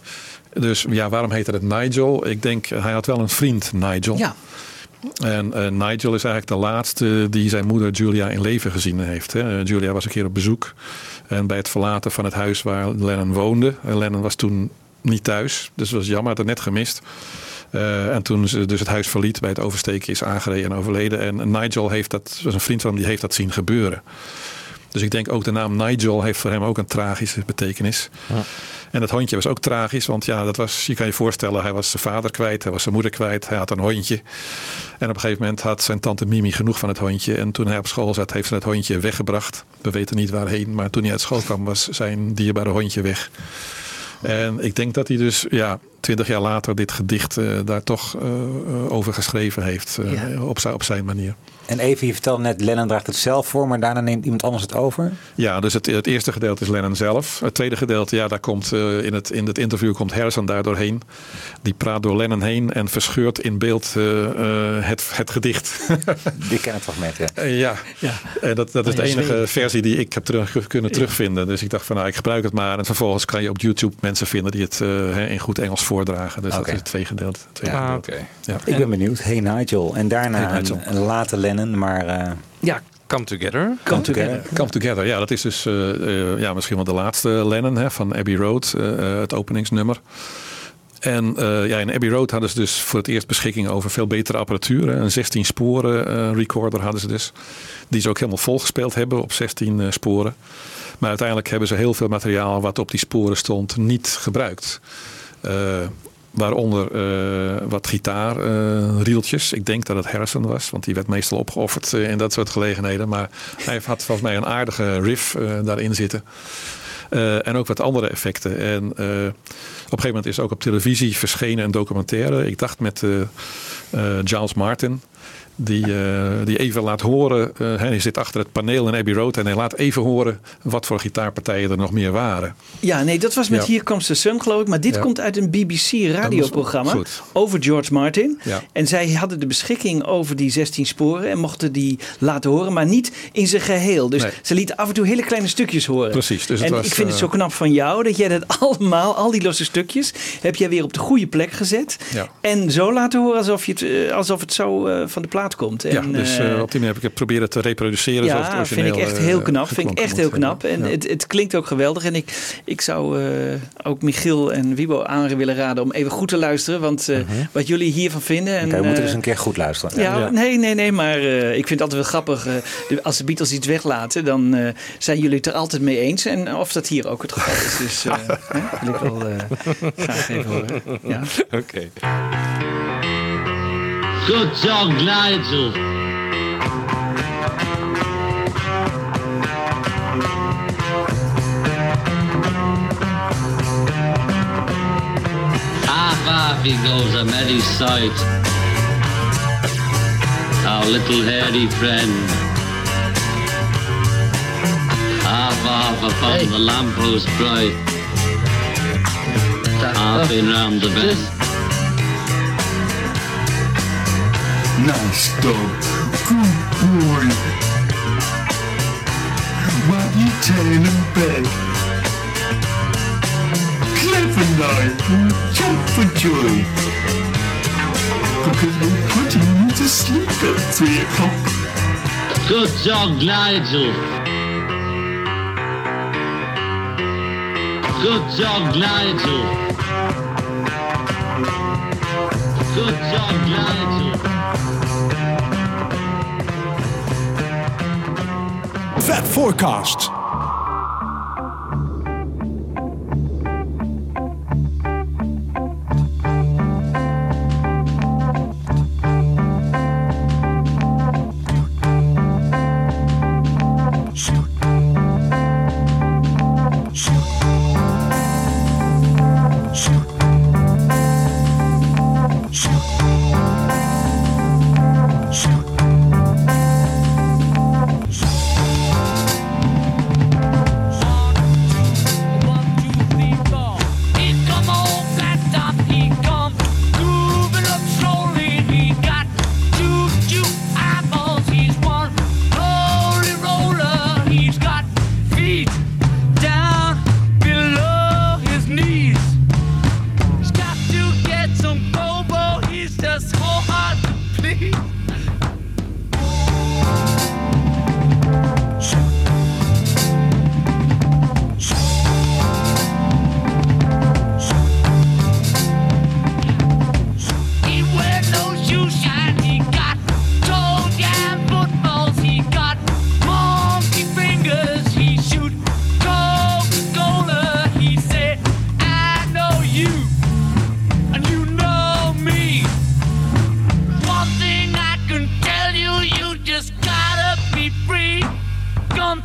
Dus ja, waarom heette het Nigel? Ik denk, hij had wel een vriend, Nigel. Ja. En eh, Nigel is eigenlijk de laatste die zijn moeder Julia in leven gezien heeft. Hè. Eh, Julia was een keer op bezoek. En bij het verlaten van het huis waar Lennon woonde. En Lennon was toen niet thuis. Dus was jammer, had het net gemist. Eh, en toen ze dus het huis verliet bij het oversteken is aangereden en overleden. En Nigel heeft dat, was een vriend van hem, die heeft dat zien gebeuren. Dus ik denk ook de naam Nigel heeft voor hem ook een tragische betekenis. En dat hondje was ook tragisch, want ja, dat was, je kan je voorstellen, hij was zijn vader kwijt, hij was zijn moeder kwijt, hij had een hondje. En op een gegeven moment had zijn tante Mimi genoeg van het hondje. En toen hij op school zat, heeft ze het hondje weggebracht. We weten niet waarheen, maar toen hij uit school kwam, was zijn dierbare hondje weg. En ik denk dat hij dus ja, twintig jaar later dit gedicht eh, daar toch eh, eh, over geschreven heeft. Ja. op, zijn, op zijn manier. En even, je vertelde net, Lennon draagt het zelf voor, maar daarna neemt iemand anders het over. Ja, dus het, het eerste gedeelte is Lennon zelf. Het tweede gedeelte, ja, daar komt eh, in, het, in het interview komt Harrison daar doorheen. Die praat door Lennon heen en verscheurt in beeld eh, eh, het, het gedicht. Die ken het fragment, ja. Ja, Ja. Dat, dat is Oh, de enige versie die ik heb terug, kunnen terugvinden. Dus ik dacht van nou, ik gebruik het maar. En vervolgens kan je op YouTube mensen vinden die het eh, hè, in goed Engels voordragen. Dus dat is het tweede gedeelte. tweede Ja, gedeelte. oké. Ja. Ik ben benieuwd. Hey Nigel. En daarna Hey Nigel. een, een late Lennon, maar... eh, Ja, Come Together. Come Together. Come Together, ja, dat is dus eh, eh, ja, misschien wel de laatste Lennon hè, van Abbey Road, het openingsnummer. En eh, ja, in Abbey Road hadden ze dus voor het eerst beschikking over veel betere apparatuur. hè. Een 16 sporen eh, recorder hadden ze dus. Die ze ook helemaal volgespeeld hebben op 16 eh, sporen. Maar uiteindelijk hebben ze heel veel materiaal wat op die sporen stond niet gebruikt. Eh, waaronder eh, wat gitaarrieltjes. Ik denk dat het Harrison was, want die werd meestal opgeofferd eh, in dat soort gelegenheden. Maar hij had volgens mij een aardige riff eh, daarin zitten. Eh, en ook wat andere effecten. En eh, op een gegeven moment is ook op televisie verschenen een documentaire. Ik dacht met eh, eh, Giles Martin. Die, eh, die even laat horen. eh, hij zit achter het paneel in Abbey Road. En hij laat even horen wat voor gitaarpartijen er nog meer waren. Ja, nee, dat was met Ja. Hier Comes the Sun, geloof ik. Maar dit Ja. komt uit een BBC radioprogramma Goed. over George Martin. Ja. En zij hadden de beschikking over die 16 sporen en mochten die laten horen, maar niet in zijn geheel. Dus Nee. ze lieten af en toe hele kleine stukjes horen. Precies, dus het en was, ik vind het eh, zo knap van jou dat jij dat allemaal, al die losse stukjes, heb jij weer op de goede plek gezet. En zo laten horen alsof, je het, alsof het zo van de plaat komt. En, ja, dus eh, eh, op die manier heb ik het proberen te reproduceren. zoals het ja, vind ik echt eh, heel knap. Vind ik echt heel knap. En Ja. het, het klinkt ook geweldig. En ik, ik zou eh, ook Michiel en Wibo aan willen raden om even goed te luisteren. Want eh, wat jullie hiervan vinden. En, Oké, we moeten dus een keer goed luisteren. ja, nee, nee, nee, maar eh, ik vind het altijd wel grappig. eh, als de Beatles iets weglaten, dan eh, zijn jullie het er altijd mee eens. En of dat hier ook het geval is. Dus eh, hè, wil ik wel eh, graag even horen. Ja. Oké. Good dog, Nigel. Half half he goes a merry sight. Our little hairy friend. Half half upon the lamppost bright. Half in round the bend. Nice dog. Good boy. Wag your tail and beg. Clever Nigel, jump for joy. Because we're putting you to sleep at three o'clock. Good job, Nigel. Good job, Nigel. Good job, Nigel. Fat Forecast.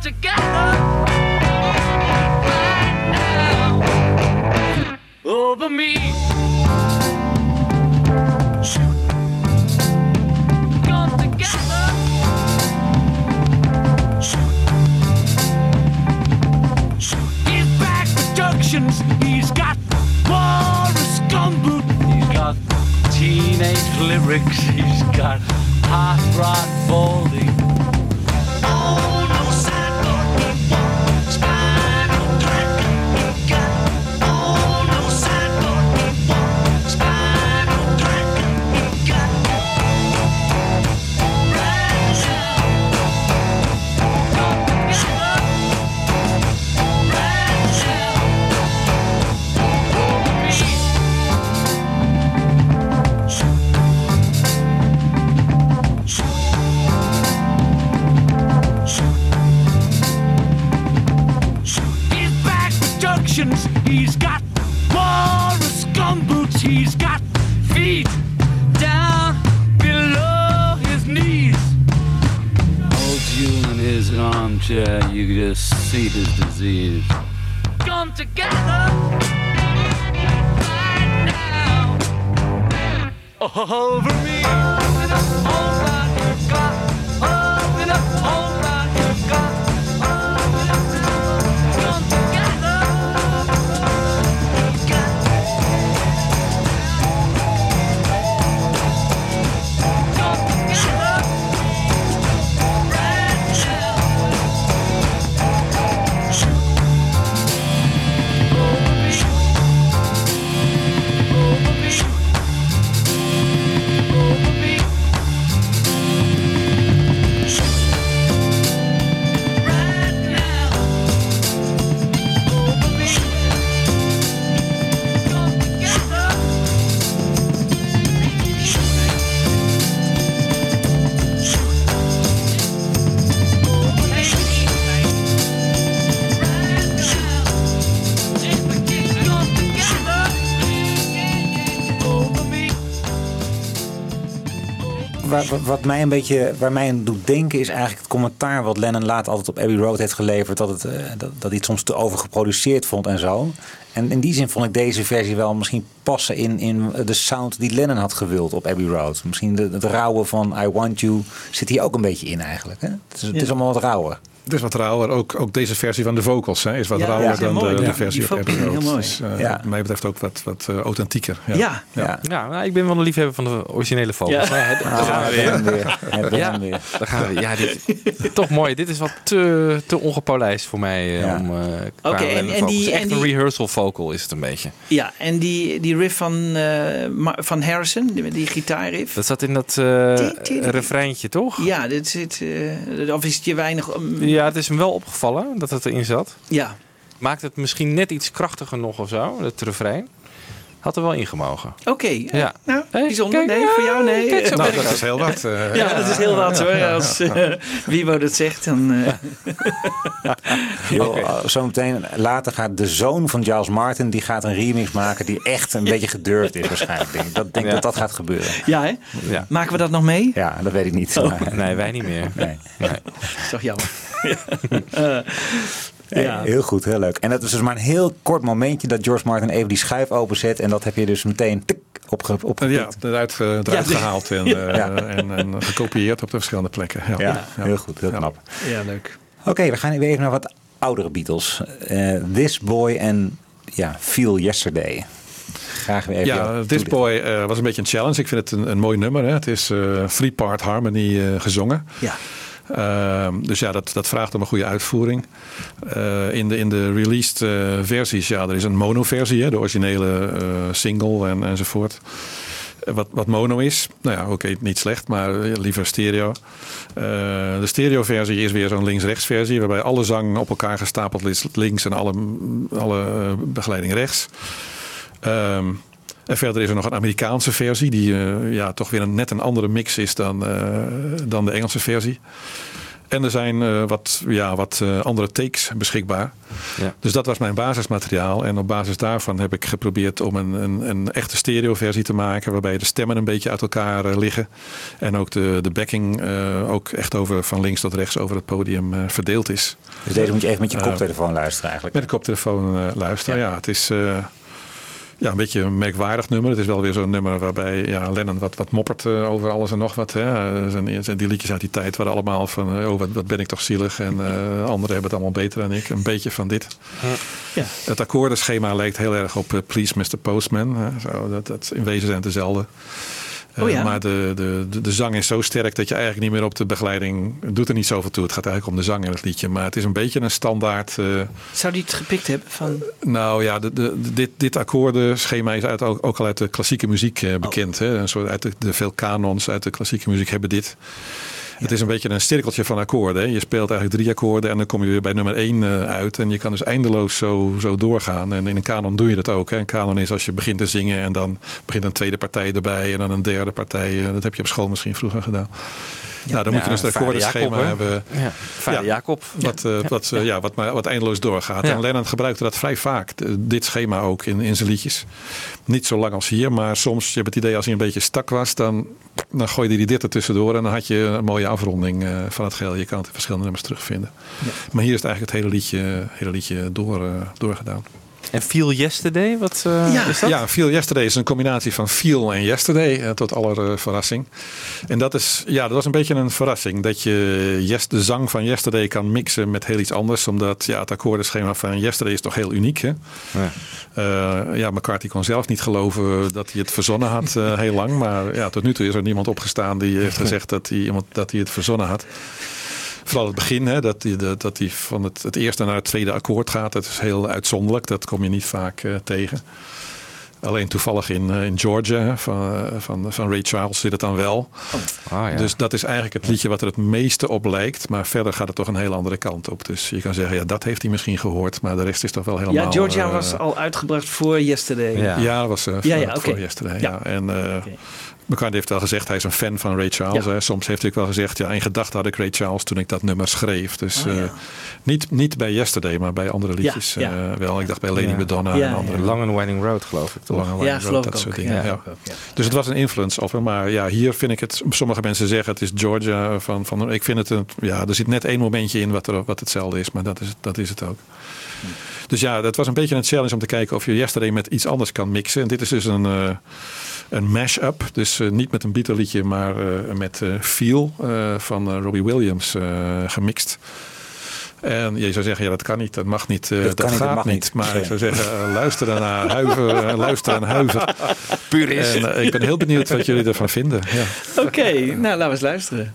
Together over me. Come together. He's back productions. He's got Morris Gumboot. He's got teenage lyrics. He's got hot rod Over Waar, wat mij een beetje, waar mij aan doet denken is eigenlijk het commentaar wat Lennon later altijd op Abbey Road heeft geleverd. Dat, het, eh, dat, dat hij het soms te overgeproduceerd vond en zo. En in die zin vond ik deze versie wel misschien passen in, in de sound die Lennon had gewild op Abbey Road. Misschien de, het rauwe van I Want You zit hier ook een beetje in eigenlijk. Hè? Het, is, het is allemaal wat rauwer. Het is wat rauwer. Ook, ook deze versie van de vocals hè, is wat Ja, rauwer ja, dan mooi. de, versie die op vocals Abbey Road. heel mooi. Dus, eh, Ja. Wat mij betreft ook wat, wat eh, authentieker. Ja. Ja. Ja. Ja, nou, ik ben wel een liefhebber van de originele vogels. Ja. Ja, daar Ah, gaan we weer. daar gaan we. Ja, dit, toch mooi. Dit is wat te, te ongepolijst voor mij. eh, om, eh, qua Oké, en- vocals. die- Echt en een die- rehearsal vocal is het een beetje. Ja, en die, die riff van, eh, van Harrison, die, die gitaarriff. Dat zat in dat eh refreintje, toch? Ja, dit zit, eh, of is het je weinig... um, Ja, het is hem wel opgevallen dat het erin zat. Ja. Maakt het misschien net iets krachtiger nog of zo, het refrein. Had er wel ingemogen. Oké, eh, Ja. nou, Hey, bijzonder. kijk, nee, voor jou nee. kijk, zo ben ik dat is heel wat. eh. ja, dat is heel wat hoor. Als eh Wiebo dat zegt, dan... eh, uh, Zometeen later gaat de zoon van Giles Martin, die gaat een remix maken die echt een beetje gedurfd is waarschijnlijk. Denk ik. Dat denk ik Ja. dat dat gaat gebeuren. ja, hè? Ja. Maken we dat nog mee? Ja, dat weet ik niet. Oh. Maar- Nee, wij niet meer. Nee. Nee. Dat is toch jammer. Ja. Heel goed, heel leuk. En dat is dus maar een heel kort momentje dat George Martin even die schuif openzet. En dat heb je dus meteen tik, opge, op Ja, eruit, eh, eruit Ja, de- gehaald en, Ja. eh, en, en gekopieerd op de verschillende plekken. Ja, Ja, heel goed, heel knap. ja, leuk. Oké, we gaan weer even naar wat oudere Beatles. Eh, This Boy en ja, Feel Yesterday. Graag weer even. Ja, This. Boy eh, was een beetje een challenge. Ik vind het een, een mooi nummer. Hè. Het is three-part harmony gezongen. Ja. Ehm, dus ja, dat, dat vraagt om een goede uitvoering. Eh, in, de, in de released eh, versies, ja, er is een mono-versie, de originele eh, single en, enzovoort. wat, wat mono is. Nou ja, oké, niet slecht, maar liever stereo. De stereo versie is weer zo'n links-rechts versie. Waarbij alle zang op elkaar gestapeld is links en alle, alle begeleiding rechts. Ehm, en verder is er nog een Amerikaanse versie. Die eh, ja, toch weer een, net een andere mix is dan, eh, dan de Engelse versie. En er zijn eh, wat, ja, wat andere takes beschikbaar. Ja. Dus dat was mijn basismateriaal. En op basis daarvan heb ik geprobeerd om een, een, een echte stereoversie te maken. Waarbij de stemmen een beetje uit elkaar liggen. En ook de, de backing ook echt over, van links tot rechts over het podium verdeeld is. Dus deze moet je even met je koptelefoon luisteren eigenlijk. Met de koptelefoon luisteren. Ja. het is ja, een beetje een merkwaardig nummer. Het is wel weer zo'n nummer waarbij ja, Lennon wat, wat moppert eh, over alles en nog wat. Hè. Er zijn, zijn die liedjes uit die tijd waren allemaal van... eh, oh, wat, wat ben ik toch zielig. En eh, anderen hebben het allemaal beter dan ik. Een beetje van dit. Ja. Het akkoordenschema lijkt heel erg op eh, Please Mr. Postman. hè. Zo, dat, dat, in wezen zijn het dezelfde. Eh, Oh ja. Maar de, de, de, de zang is zo sterk dat je eigenlijk niet meer op de begeleiding... Het doet er niet zoveel toe. Het gaat eigenlijk om de zang in het liedje. Maar het is een beetje een standaard... eh, Zou die het gepikt hebben van... nou ja, de, de, dit, dit akkoordenschema is uit, ook, ook al uit de klassieke muziek Oh. eh, bekend. Hè? Een soort uit de, de veel kanons uit de klassieke muziek hebben dit. Het is een beetje een cirkeltje van akkoorden. Hè? Je speelt eigenlijk drie akkoorden en dan kom je weer bij nummer één eh, uit. En je kan dus eindeloos zo, zo doorgaan. En in een kanon doe je dat ook. Hè? Een kanon is als je begint te zingen en dan begint een tweede partij erbij en dan een derde partij. Eh, Dat heb je op school misschien vroeger gedaan. Nou, dan moet je Ja, dus het Vader akkoordenschema hebben. Ja, Vader Jacob. Wat, eh, wat, ja, wat, maar, wat eindeloos doorgaat. Ja. En Lennon gebruikte dat vrij vaak, dit schema ook in, in zijn liedjes. Niet zo lang als hier, maar soms, je hebt het idee als hij een beetje stak was, dan, dan gooide hij dit er tussendoor en dan had je een mooie afronding eh, van het geheel. Je kan het in verschillende nummers terugvinden. Maar hier is het eigenlijk het hele liedje, hele liedje door, eh, doorgedaan. En Feel Yesterday, wat eh, ja, is dat? Ja, Feel Yesterday is een combinatie van Feel en Yesterday, eh, tot aller eh, verrassing. En dat is, ja, dat was een beetje een verrassing. Dat je yes, de zang van Yesterday kan mixen met heel iets anders. Omdat ja, het akkoordenschema van Yesterday is toch heel uniek. Hè? Ja. Eh, ja, McCarthy kon zelf niet geloven dat hij het verzonnen had eh, heel lang. Maar ja, tot nu toe is er niemand opgestaan die heeft gezegd dat hij, iemand, dat hij het verzonnen had. Vooral het begin, hè, dat hij dat, dat hij van het, het eerste naar het tweede akkoord gaat. Dat is heel uitzonderlijk. Dat kom je niet vaak eh, tegen. Alleen toevallig in, eh, in Georgia van, eh, van, van Ray Charles zit het dan wel. Ah, ja. Dus dat is eigenlijk het liedje wat er het meeste op lijkt. Maar verder gaat het toch een hele andere kant op. Dus je kan zeggen, ja, dat heeft hij misschien gehoord. Maar de rest is toch wel helemaal... Ja, Georgia was al uitgebracht voor Yesterday. Ja. ja, dat was eh, Ja, voor, ja, oké. voor Yesterday. Ja. Ja. En eh McCartney heeft wel gezegd, hij is een fan van Ray Charles. Ja. Hè. Soms heeft hij ook wel gezegd, ja, in gedachten had ik Ray Charles toen ik dat nummer schreef. Dus Oh, ja. eh, niet, niet bij Yesterday, maar bij andere liedjes ja. eh, wel. Ik dacht bij Lady Ja. Madonna Ja, en andere. Long and Winding Road, geloof ik. Toch? Lange Line Ja, Road, dat ik soort ook. dingen. Ja, Ja. ook, ja. Dus het was een influence op hem. Maar ja, hier vind ik het. Sommige mensen zeggen het is Georgia. Van, van, ik vind het. Een, ja, er zit net één momentje in wat, er, wat hetzelfde is. Maar dat is, dat is het ook. Dus ja, dat was een beetje een challenge om te kijken of je Yesterday met iets anders kan mixen. En dit is dus een, eh een mash-up. Dus eh, niet met een Beatle liedje, maar eh, met eh, Feel eh, van Robbie Williams eh, gemixt. En je zou zeggen, ja, dat kan niet, dat mag niet, eh, Dat dat, kan niet, dat gaat niet. niet. Maar ik zou zeggen, luister naar huiver, luister en huiver. Purist. En ik ben heel benieuwd wat jullie ervan vinden. Ja. Oké, nou laten we eens luisteren.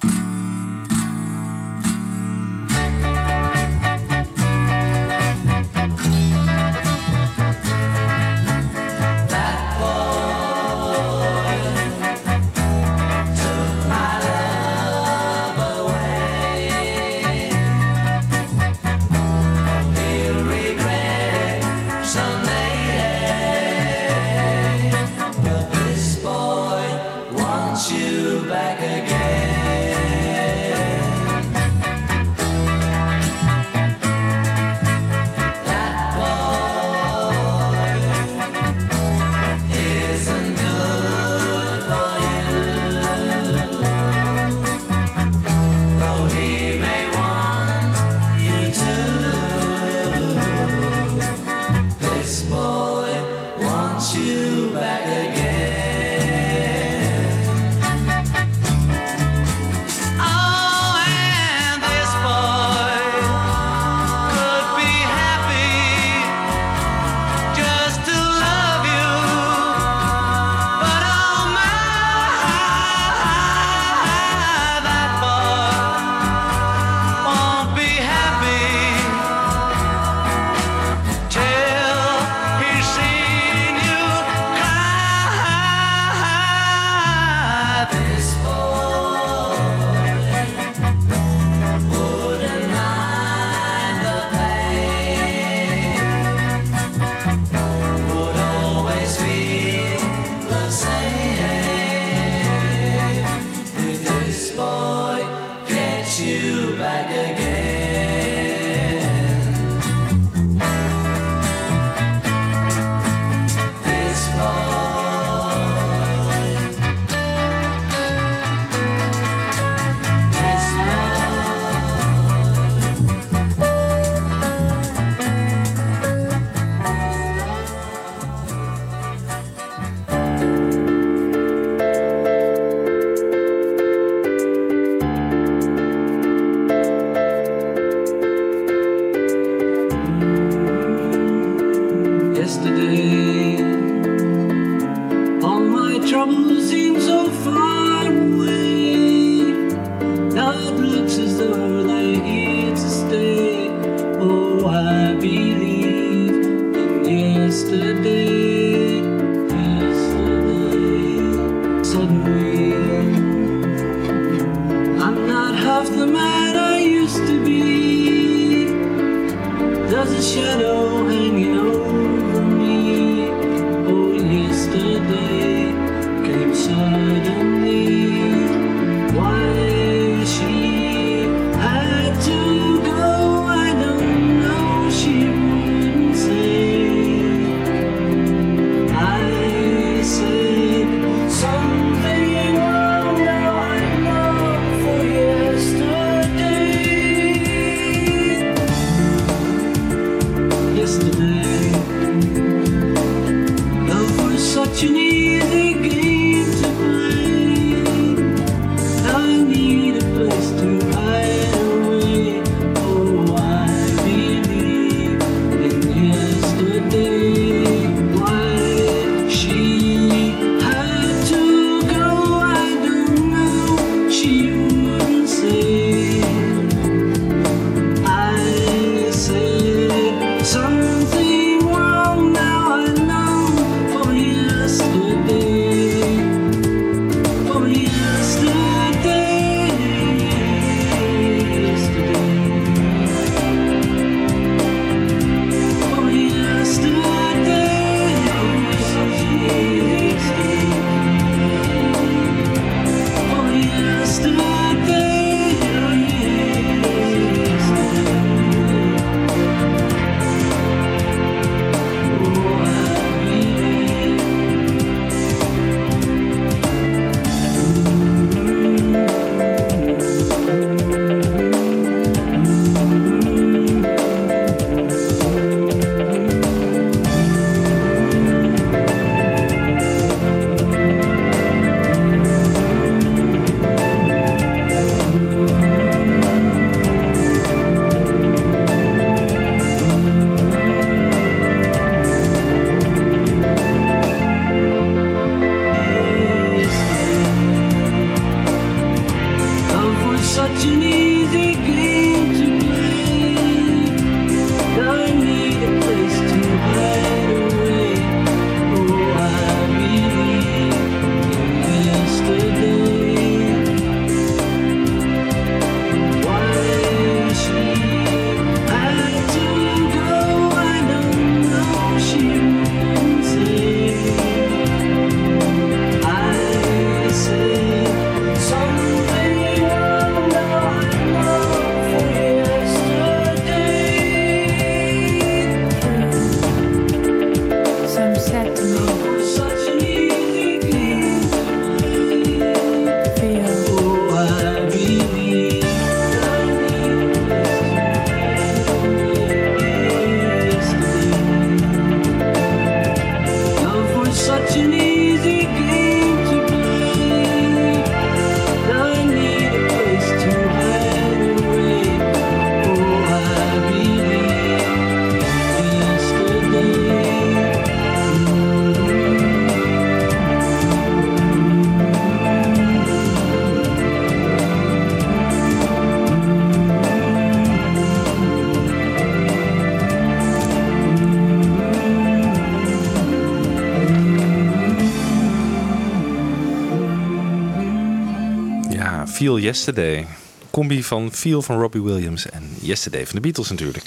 Yesterday. Combi van Feel van Robbie Williams en Yesterday van de Beatles natuurlijk.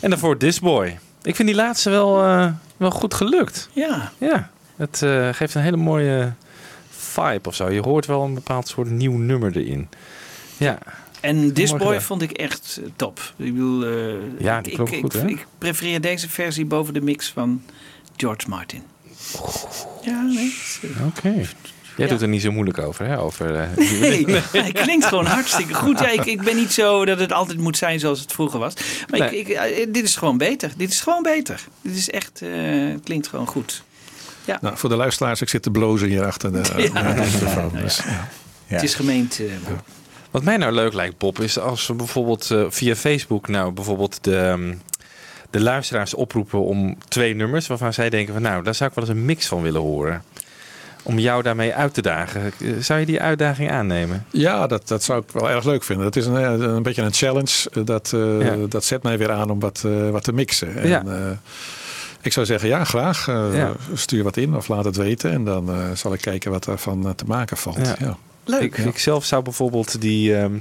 En daarvoor This Boy. Ik vind die laatste wel, eh, wel goed gelukt. Ja. Ja, het eh, geeft een hele mooie vibe of zo. Je hoort wel een bepaald soort nieuw nummer erin. Ja. En This Boy gedaan. vond ik echt eh, top. Ik bedoel, Ja, die ik, goed, ik, hè? ik prefereer deze versie boven de mix van George Martin. Ja, nee. Oké. Jij Ja. doet er niet zo moeilijk over, hè? Over, eh, Nee, hij klinkt gewoon hartstikke goed. Ja, ik, ik ben niet zo dat het altijd moet zijn zoals het vroeger was. Maar Nee. ik, ik, eh, dit is gewoon beter. Dit is gewoon beter. Dit is echt, eh, het klinkt gewoon goed. Ja, Nou, voor de luisteraars, ik zit te blozen hier achter de, Ja. de microfoon. Dus, ja. het is gemeend. eh, Wat mij nou leuk lijkt, Bob, is als we bijvoorbeeld eh, via Facebook nou bijvoorbeeld de, ehm, de luisteraars oproepen om twee nummers waarvan zij denken van nou, daar zou ik wel eens een mix van willen horen. Om jou daarmee uit te dagen. Zou je die uitdaging aannemen? Ja, dat, dat zou ik wel erg leuk vinden. Dat is een, eh, een beetje een challenge. Eh, Dat, eh, Ja. dat zet mij weer aan om wat, wat te mixen. En, Ja. ik zou zeggen, ja, graag. Ja. Stuur wat in of laat het weten. En dan zal ik kijken wat daarvan te maken valt. Leuk. Ik, ik zelf zou bijvoorbeeld die, ehm,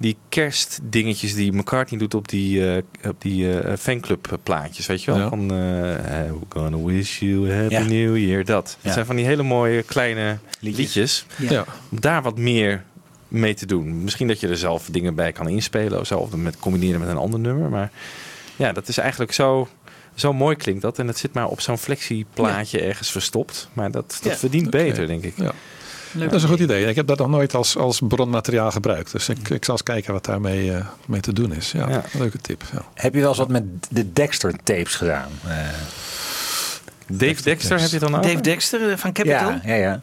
die kerstdingetjes die McCartney doet op die, eh, op die eh, fanclub plaatjes, weet je wel? Ja. Van eh, We're gonna wish you a happy Ja. new year, dat. Dat zijn van die hele mooie kleine liedjes. Ja. Ja. Om daar wat meer mee te doen. Misschien dat je er zelf dingen bij kan inspelen of zo. Of met combineren met een ander nummer. Maar ja, dat is eigenlijk zo, zo mooi klinkt dat. En het zit maar op zo'n flexieplaatje ergens verstopt. Maar dat, dat Ja. verdient beter, denk ik. Ja. Leuk. Dat is een goed idee. Ik heb dat nog nooit als, als bronmateriaal gebruikt. Dus ik, ik zal eens kijken wat daarmee eh, mee te doen is. Ja, Ja. leuke tip. Ja. Heb je wel eens wat met de Dexter tapes gedaan? Eh, Dave Dexter heb je dan ook? Dave Dexter eh, van Capital. ja, ja, ja.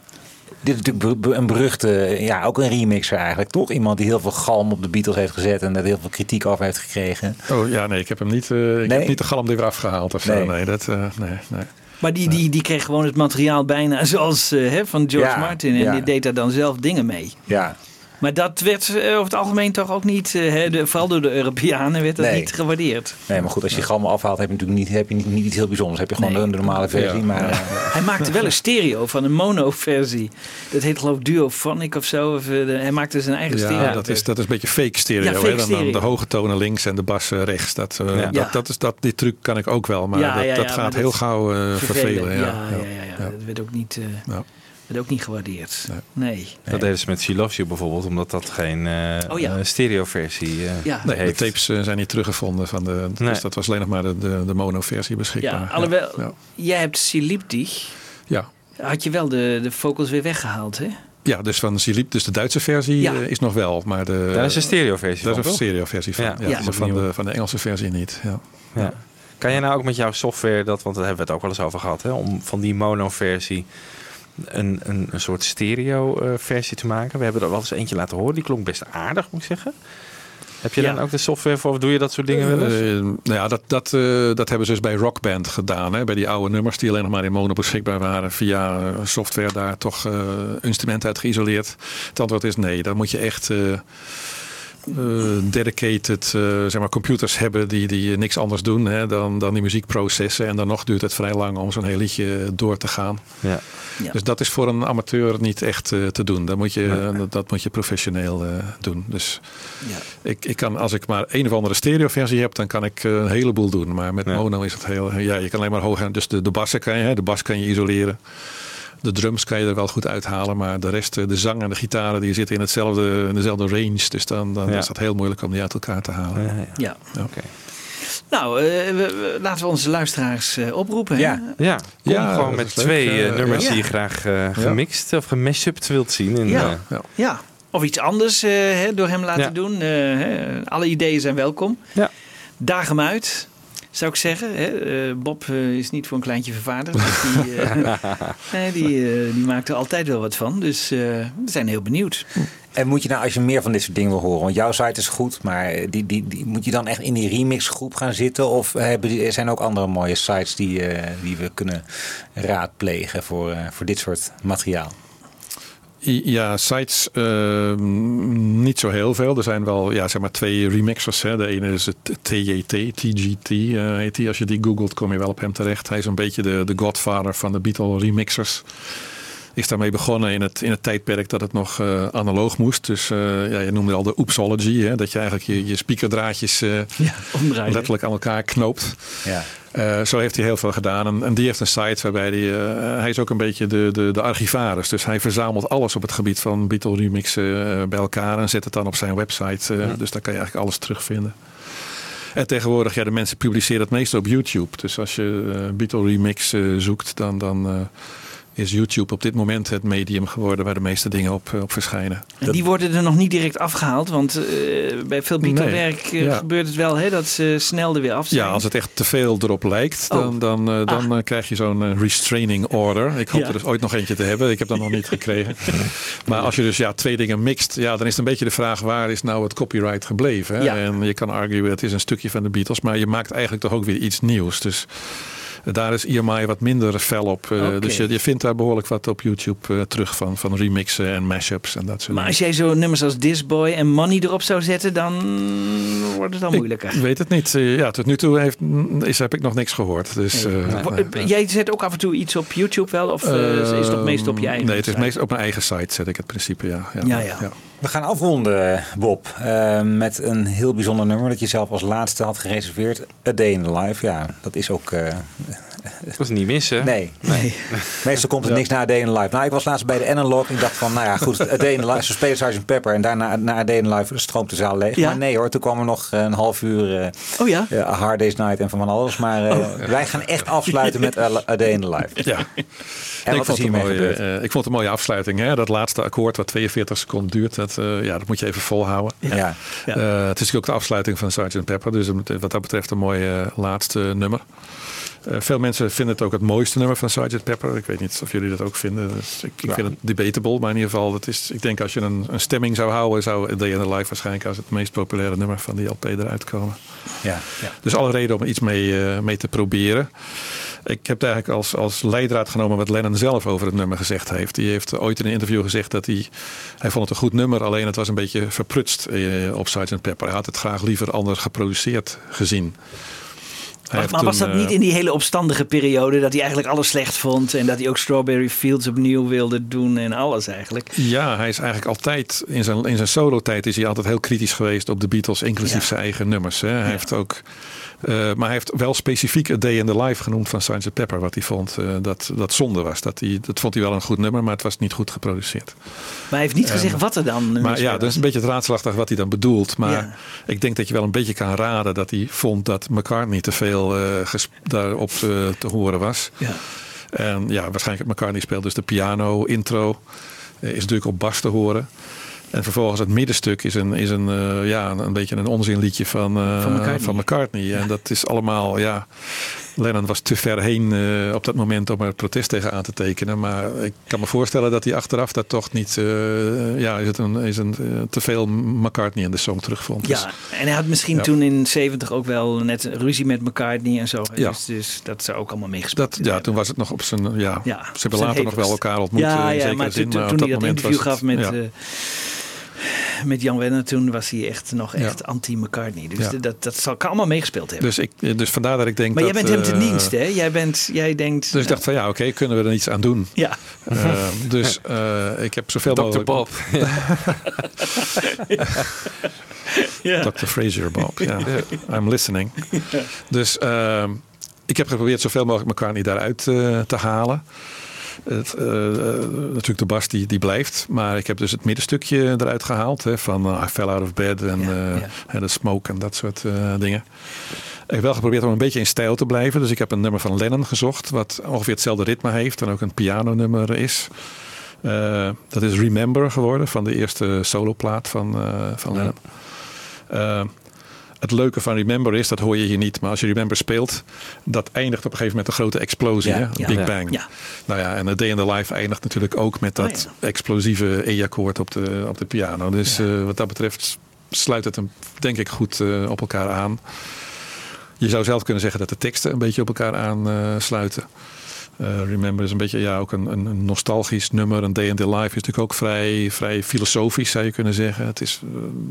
Dit is natuurlijk een beruchte, ja, ook een remixer eigenlijk, toch? Iemand die heel veel galm op de Beatles heeft gezet en daar heel veel kritiek over heeft gekregen. Oh ja, nee, ik heb hem niet, eh, ik Nee? heb niet de galm er weer afgehaald of zo. Nee. Nee, dat, eh, nee, nee. Maar die, die, die kreeg gewoon het materiaal bijna zoals eh, hè, van George Martin. En die deed daar dan zelf dingen mee. Ja, Maar dat werd eh, over het algemeen toch ook niet, eh, hè, de, vooral door de Europeanen, werd dat Nee. niet gewaardeerd. nee, maar goed, als je galm afhaalt, heb je natuurlijk niet, heb je niet, niet iets heel bijzonders. Heb je gewoon Nee. de, normale versie. Ja. Maar, eh, Hij maakte wel een stereo van een mono-versie. Dat heet geloof ik Duophonic of zo. Of, de- hij maakte zijn eigen stereo. Ja, dat is, dat is een beetje fake stereo. Ja, fake hè? Dan, de hoge tonen links en de bas rechts. Dat, Ja. dat, Ja. dat is, dat, die truc kan ik ook wel. Maar Ja, dat, ja, dat ja, gaat maar heel dat- gauw eh, vervelen. Ja, Ja, ja, ja, ja, ja. dat werd ook niet, eh, Ja. Werd ook niet gewaardeerd. Nee. Dat deden ze met She Loves You bijvoorbeeld, omdat dat geen eh Oh ja. stereoversie eh Ja. Nee, de heeft. tapes eh, zijn niet teruggevonden. Van de, Nee. Dus dat was alleen nog maar de, de, de mono-versie beschikbaar. Ja, alhoewel, Ja. jij hebt Silipti. Ja. Had je wel de, de vocals weer weggehaald, hè? Ja, dus van Silip, dus de Duitse versie Ja. is nog wel. Maar de, Daar is een stereoversie daar van, is een stereo-versie van. Ja. Ja, Ja. maar van, de, van de Engelse versie niet. Ja. Ja. Kan jij nou ook met jouw software, dat, want daar hebben we het ook wel eens over gehad, hè, om van die mono-versie een, een, een soort stereo-versie te maken? We hebben er wel eens eentje laten horen, die klonk best aardig, moet ik zeggen. Heb je Ja. dan ook de software voor, of doe je dat soort dingen wel eens? Eh, nou ja, dat, dat, eh, dat hebben ze dus bij Rockband gedaan. Hè? Bij die oude nummers die alleen nog maar in mono beschikbaar waren. Via eh, software daar toch eh, instrumenten uit geïsoleerd. Het antwoord is nee. Dan moet je echt eh, eh, dedicated eh, zeg maar computers hebben die, die niks anders doen hè, dan, dan die muziek processen. En dan nog duurt het vrij lang om zo'n heel liedje door te gaan. Ja. Ja. Dus dat is voor een amateur niet echt eh, te doen. Dat moet je, dat, dat moet je professioneel eh, doen. Dus Ja. ik, ik kan, als ik maar een of andere stereoversie heb, dan kan ik eh, een heleboel doen. Maar met Ja. mono is het heel. Ja, je kan alleen maar hoog gaan. Dus de, de bassen kan je, hè, de bas kan je isoleren. De drums kan je er wel goed uithalen, maar de rest, eh, de zang en de gitaren, die zitten in, hetzelfde, in dezelfde range. Dus dan, dan Ja. is dat heel moeilijk om die uit elkaar te halen. Ja, ja. Ja. Ja. Oké. Nou, eh, we- we- laten we onze luisteraars eh, oproepen. hè? Ja. Ja, kom Ja, gewoon met twee nummers ja. die je graag eh, gemixt of gemashupt wilt zien. In, Ja. eh, Ja. Ja. Of iets anders eh, hè, door hem laten Ja. doen. Eh, hè. Alle ideeën zijn welkom. Ja. Daag hem uit, zou ik zeggen. Hè. Eh, Bob eh, is niet voor een kleintje vervaardigd. Dus die, eh, nee, die, die maakt er altijd wel wat van. Dus eh, we zijn heel benieuwd. En moet je nou, als je meer van dit soort dingen wil horen, want jouw site is goed, maar die, die, die, moet je dan echt in die remixgroep gaan zitten? Of hebben, die- er zijn ook andere mooie sites die, eh, die we kunnen raadplegen voor, eh, voor dit soort materiaal? Ja, sites eh, niet zo heel veel. Er zijn wel ja, zeg maar twee remixers. Hè. De ene is het TJT, TGT eh, heet. Als je die googelt kom je wel op hem terecht. Hij is een beetje de, de godfather van de Beatle remixers. Is daarmee begonnen in het, in het tijdperk dat het nog eh, analoog moest. Dus eh, ja, je noemde al de oopsology, hè, dat je eigenlijk je, je speakerdraadjes eh, omdraaien. letterlijk aan elkaar knoopt. Ja. Zo heeft hij heel veel gedaan. En, en die heeft een site waarbij hij... hij is ook een beetje de, de, de archivaris. Dus hij verzamelt alles op het gebied van Beatle remixen bij elkaar. En zet het dan op zijn website. Dus daar kan je eigenlijk alles terugvinden. En tegenwoordig, ja, de mensen publiceren het meeste op YouTube. Dus als je Beatle remix zoekt, dan, dan is YouTube op dit moment het medium geworden waar de meeste dingen op, eh, op verschijnen. En die worden er nog niet direct afgehaald, want eh, bij veel Beatle-werk eh, ja. gebeurt het wel hè, dat ze snel er weer af zijn. Ja, als het echt te veel erop lijkt, dan, Oh. dan, eh, dan eh, krijg je zo'n eh, restraining order. Ik hoop Ja. er dus ooit nog eentje te hebben. Ik heb dat nog niet gekregen. Maar als je dus ja, twee dingen mixt, ja, dan is het een beetje de vraag waar is nou het copyright gebleven? Hè? Ja. En je kan argueren, het is een stukje van de Beatles, maar je maakt eigenlijk toch ook weer iets nieuws. Dus daar is EMI wat minder fel op. Eh. Dus je, je vindt daar behoorlijk wat op YouTube eh, terug van, van remixen en mashups en dat soort Maar als jij zo nummers als This Boy en Money erop zou zetten, dan wordt het al moeilijker. Ik weet het niet. Eh, Ja, tot nu toe heeft, is, heb ik nog niks gehoord. Dus, Nee. Jij zet ook af en toe iets op YouTube wel? Of is het toch meestal op je eigen Nee, het is meestal op mijn eigen site zet ik het principe, ja. Ja, ja. We gaan afronden, Bob, eh, met een heel bijzonder nummer dat je zelf als laatste had gereserveerd. A Day in the Life. Ja, dat is ook... eh, Dat was niet mis, hè? Nee. Meestal komt er niks na Day in Life. Nou, ik was laatst bij de Analog en ik dacht van, nou ja, goed, A Day in the Life. Ze spelen Sgt. Pepper en daarna na A Day in the Life stroomt de zaal leeg. Ja. Maar nee hoor, toen kwam er nog een half uur eh, Oh ja? A Hard Day's Night en van van alles. Maar eh, wij gaan echt afsluiten met A, Day in Life. Ja. En ik, wat vond mooie, eh, ik vond het een mooie afsluiting. Hè? Dat laatste akkoord wat 42 seconden duurt, dat, eh, ja, dat moet je even volhouden. Ja. Eh, het is natuurlijk ook de afsluiting van Sgt. Pepper. Dus wat dat betreft een mooi eh, laatste nummer. Eh, veel mensen vinden het ook het mooiste nummer van Sgt. Pepper. Ik weet niet of jullie dat ook vinden. Dus ik, ik Ja. vind het debatable. Maar in ieder geval, dat is, ik denk als je een, een stemming zou houden, zou A Day in the Life waarschijnlijk als het meest populaire nummer van die LP eruit komen. Ja, ja. Dus alle reden om iets mee, eh, mee te proberen. Ik heb het eigenlijk als, als leidraad genomen wat Lennon zelf over het nummer gezegd heeft. Die heeft ooit in een interview gezegd dat hij... Hij vond het een goed nummer, alleen het was een beetje verprutst eh, op Sgt. Pepper. Hij had het graag liever anders geproduceerd gezien. Maar, was dat eh, niet in die hele opstandige periode dat hij eigenlijk alles slecht vond en dat hij ook Strawberry Fields opnieuw wilde doen en alles eigenlijk? Ja, hij is eigenlijk altijd in zijn, in zijn solo-tijd is hij altijd heel kritisch geweest op de Beatles, inclusief Ja. zijn eigen nummers. Hè. Hij heeft ook, eh, maar hij heeft wel specifiek A Day in the Life genoemd van Sgt. Pepper, wat hij vond eh, dat, dat zonde was. Dat, hij, dat vond hij wel een goed nummer, maar het was niet goed geproduceerd. Maar hij heeft niet En- gezegd wat er dan Maar ja, dat is een beetje het raadselachtig wat hij dan bedoelt. Maar Ja. ik denk dat je wel een beetje kan raden dat hij vond dat McCartney te veel eh, ges- daarop te, te horen was. Ja. En ja, waarschijnlijk McCartney speelt dus de piano intro. eh, is natuurlijk op bas te horen. En vervolgens het middenstuk is een, is een, eh, ja, een, een beetje een onzinliedje van, eh, Van McCartney. van McCartney. En dat is allemaal, ja. Lennon was te ver heen eh, op dat moment om er protest tegen aan te tekenen. Maar ik kan me voorstellen dat hij achteraf dat toch niet. eh, ja, is het een, is een, eh, te veel McCartney in de song terugvond. Dus- Ja, en hij had misschien Ja. toen in 70 ook wel net ruzie met McCartney en zo. Ja. Dus, dus dat zou ook allemaal meegespeeld Dat, ja, toen was het nog op zijn. Ja, Ja, ze hebben later nog wel elkaar ontmoet. Ja, in zekere maar zin, toen, op toen hij dat interview gaf met, met Jan Wenner, toen was hij echt nog Ja. echt anti-McCartney. Dus Ja. dat, dat zal, kan allemaal meegespeeld hebben. Dus, ik, dus vandaar dat ik denk maar dat... jij bent hem te eh, dienst, hè? Jij, bent, jij denkt... Dus ik dacht van ja, oké, kunnen we er iets aan doen? Ja. Eh, dus eh, ik heb zoveel Dr. mogelijk... Bob. Ja. Dr. Fraser Bob, ja. I'm listening. Dus ehm, ik heb geprobeerd zoveel mogelijk McCartney daaruit eh, te halen. Het, eh, eh, natuurlijk de bas die, die blijft. Maar ik heb dus het middenstukje eruit gehaald. Hè, van eh, I Fell Out of Bed en de Smoke en dat soort dingen. Ik heb wel geprobeerd om een beetje in stijl te blijven. Dus ik heb een nummer van Lennon gezocht. Wat ongeveer hetzelfde ritme heeft. En ook een pianonummer is. Dat is Remember geworden. Van de eerste soloplaat van, van Lennon. Het leuke van Remember is, dat hoor je hier niet, maar als je Remember speelt, dat eindigt op een gegeven moment een grote explosie, Ja. Big. Bang. Ja. Nou ja, en A Day in the Life eindigt natuurlijk ook met Oh, dat explosieve E-akkoord op de, op de piano. Dus eh, wat dat betreft sluit het hem denk ik goed eh, op elkaar aan. Je zou zelf kunnen zeggen dat de teksten een beetje op elkaar aansluiten. Eh, Remember is een beetje ja, ook een, een, nostalgisch nummer. Een Day in the Life is natuurlijk ook vrij, vrij filosofisch, zou je kunnen zeggen. Het is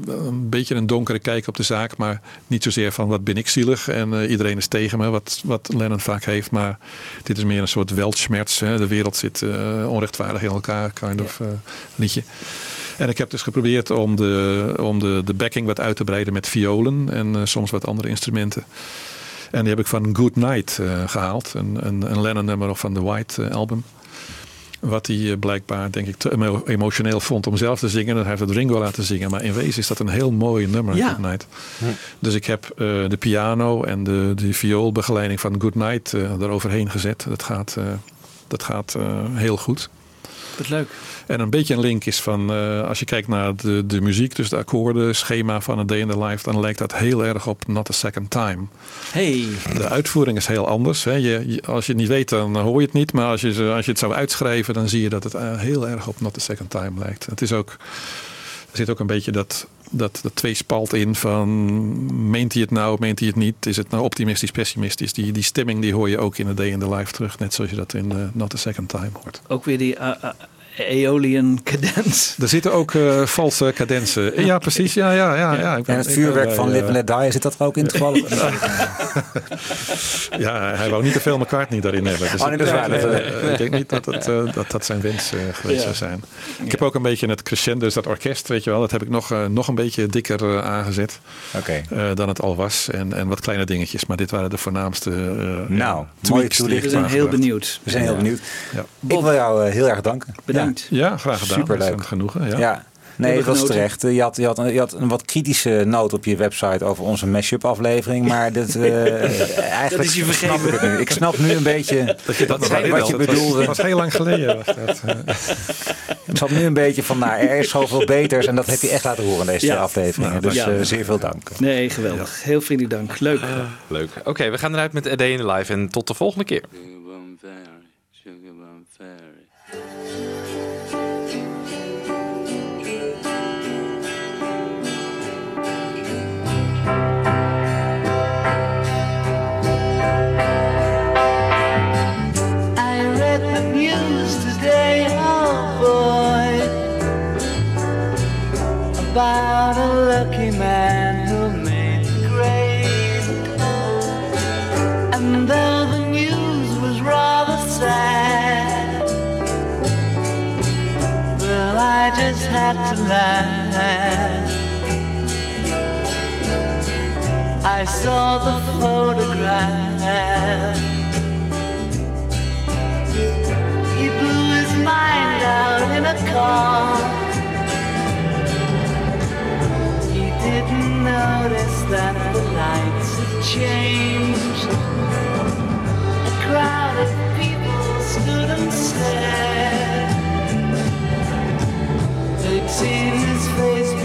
eh, een beetje een donkere kijk op de zaak, maar niet zozeer van wat ben ik zielig en eh, iedereen is tegen me, wat, wat Lennon vaak heeft. Maar dit is meer een soort weltschmerz. Hè. De wereld zit onrechtvaardig in elkaar, kind of liedje. En ik heb dus geprobeerd om de, om de, de backing wat uit te breiden met violen en soms wat andere instrumenten. En die heb ik van Good Night eh, gehaald, een, een, een Lennon-nummer van de White eh, album. Wat hij eh, blijkbaar, denk ik, te emo- emotioneel vond om zelf te zingen. Dan heeft het Ringo laten zingen. Maar in wezen is dat een heel mooi nummer, Ja. Good Night. Dus ik heb de piano en de, de vioolbegeleiding van Good Night eh, eroverheen gezet. Dat gaat, dat gaat heel goed. Wat leuk. En een beetje een link is van, eh, als je kijkt naar de, de muziek, dus de akkoorden, schema van een Day in the Life, dan lijkt dat heel erg op Not a Second Time. Hey. De uitvoering is heel anders. Hè. Je, je- als je het niet weet, dan hoor je het niet. Maar als je, als je het zou uitschrijven, dan zie je dat het eh, heel erg op Not a Second Time lijkt. Het is ook, er zit ook een beetje dat, dat, dat tweespalt in van meent hij het nou, meent hij het niet? Is het nou optimistisch, pessimistisch? Die, die stemming die hoor je ook in A Day in the Life terug. Net zoals je dat in eh, Not a Second Time hoort. Ook weer die uh, Aeolian cadens. Er zitten ook eh, valse cadensen. Ja, precies. Ja, ja, ja, ja. Ik ben- En het ik vuurwerk ben van Live and eh, Let Die, zit dat er ook in toevallig? Ja, hij wou niet te veel McCartney daarin hebben. Dus Oh, nee, dat is ik, waar, dat- eh, ik denk niet dat het, eh, dat, dat zijn wens eh, geweest Ja. zou zijn. Ik heb ook een beetje het crescendo, dus dat orkest, weet je wel, dat heb ik nog, eh, nog een beetje dikker eh, aangezet Oké. eh, dan het al was. En, en wat kleine dingetjes, maar dit waren de voornaamste. eh, Nou, mooie ik We zijn heel benieuwd. We zijn heel benieuwd. Ja. Ik wil jou eh, heel erg danken. Bedankt. Ja, graag gedaan. Superleuk. Genoegen. Ja. Ja. Nee, dat was terecht. Je had, je, had, een- je had een wat kritische noot op je website over onze mashup aflevering. Maar dit, eh, eigenlijk Dat is je snap vergeven. ik het nu. Ik snap nu een beetje Dat je dat wat, je Dat was- bedoelde. was heel lang geleden. Was dat. eh. Ik snap nu een beetje van, nou, er is zoveel beters. En dat heb je echt laten horen in deze Ja. twee afleveringen. Nou, dus ja. eh, zeer veel dank. Nee, geweldig. Heel vriendelijk dank. Leuk. Leuk. Oké, we gaan eruit met A Day in the Life en tot de volgende keer. About a lucky man who made the grade. And though the news was rather sad, well, I just had to laugh. I saw the photograph. He blew his mind out in a car. Didn't notice that the lights had changed. A crowd of people stood and stared. They'd seen his face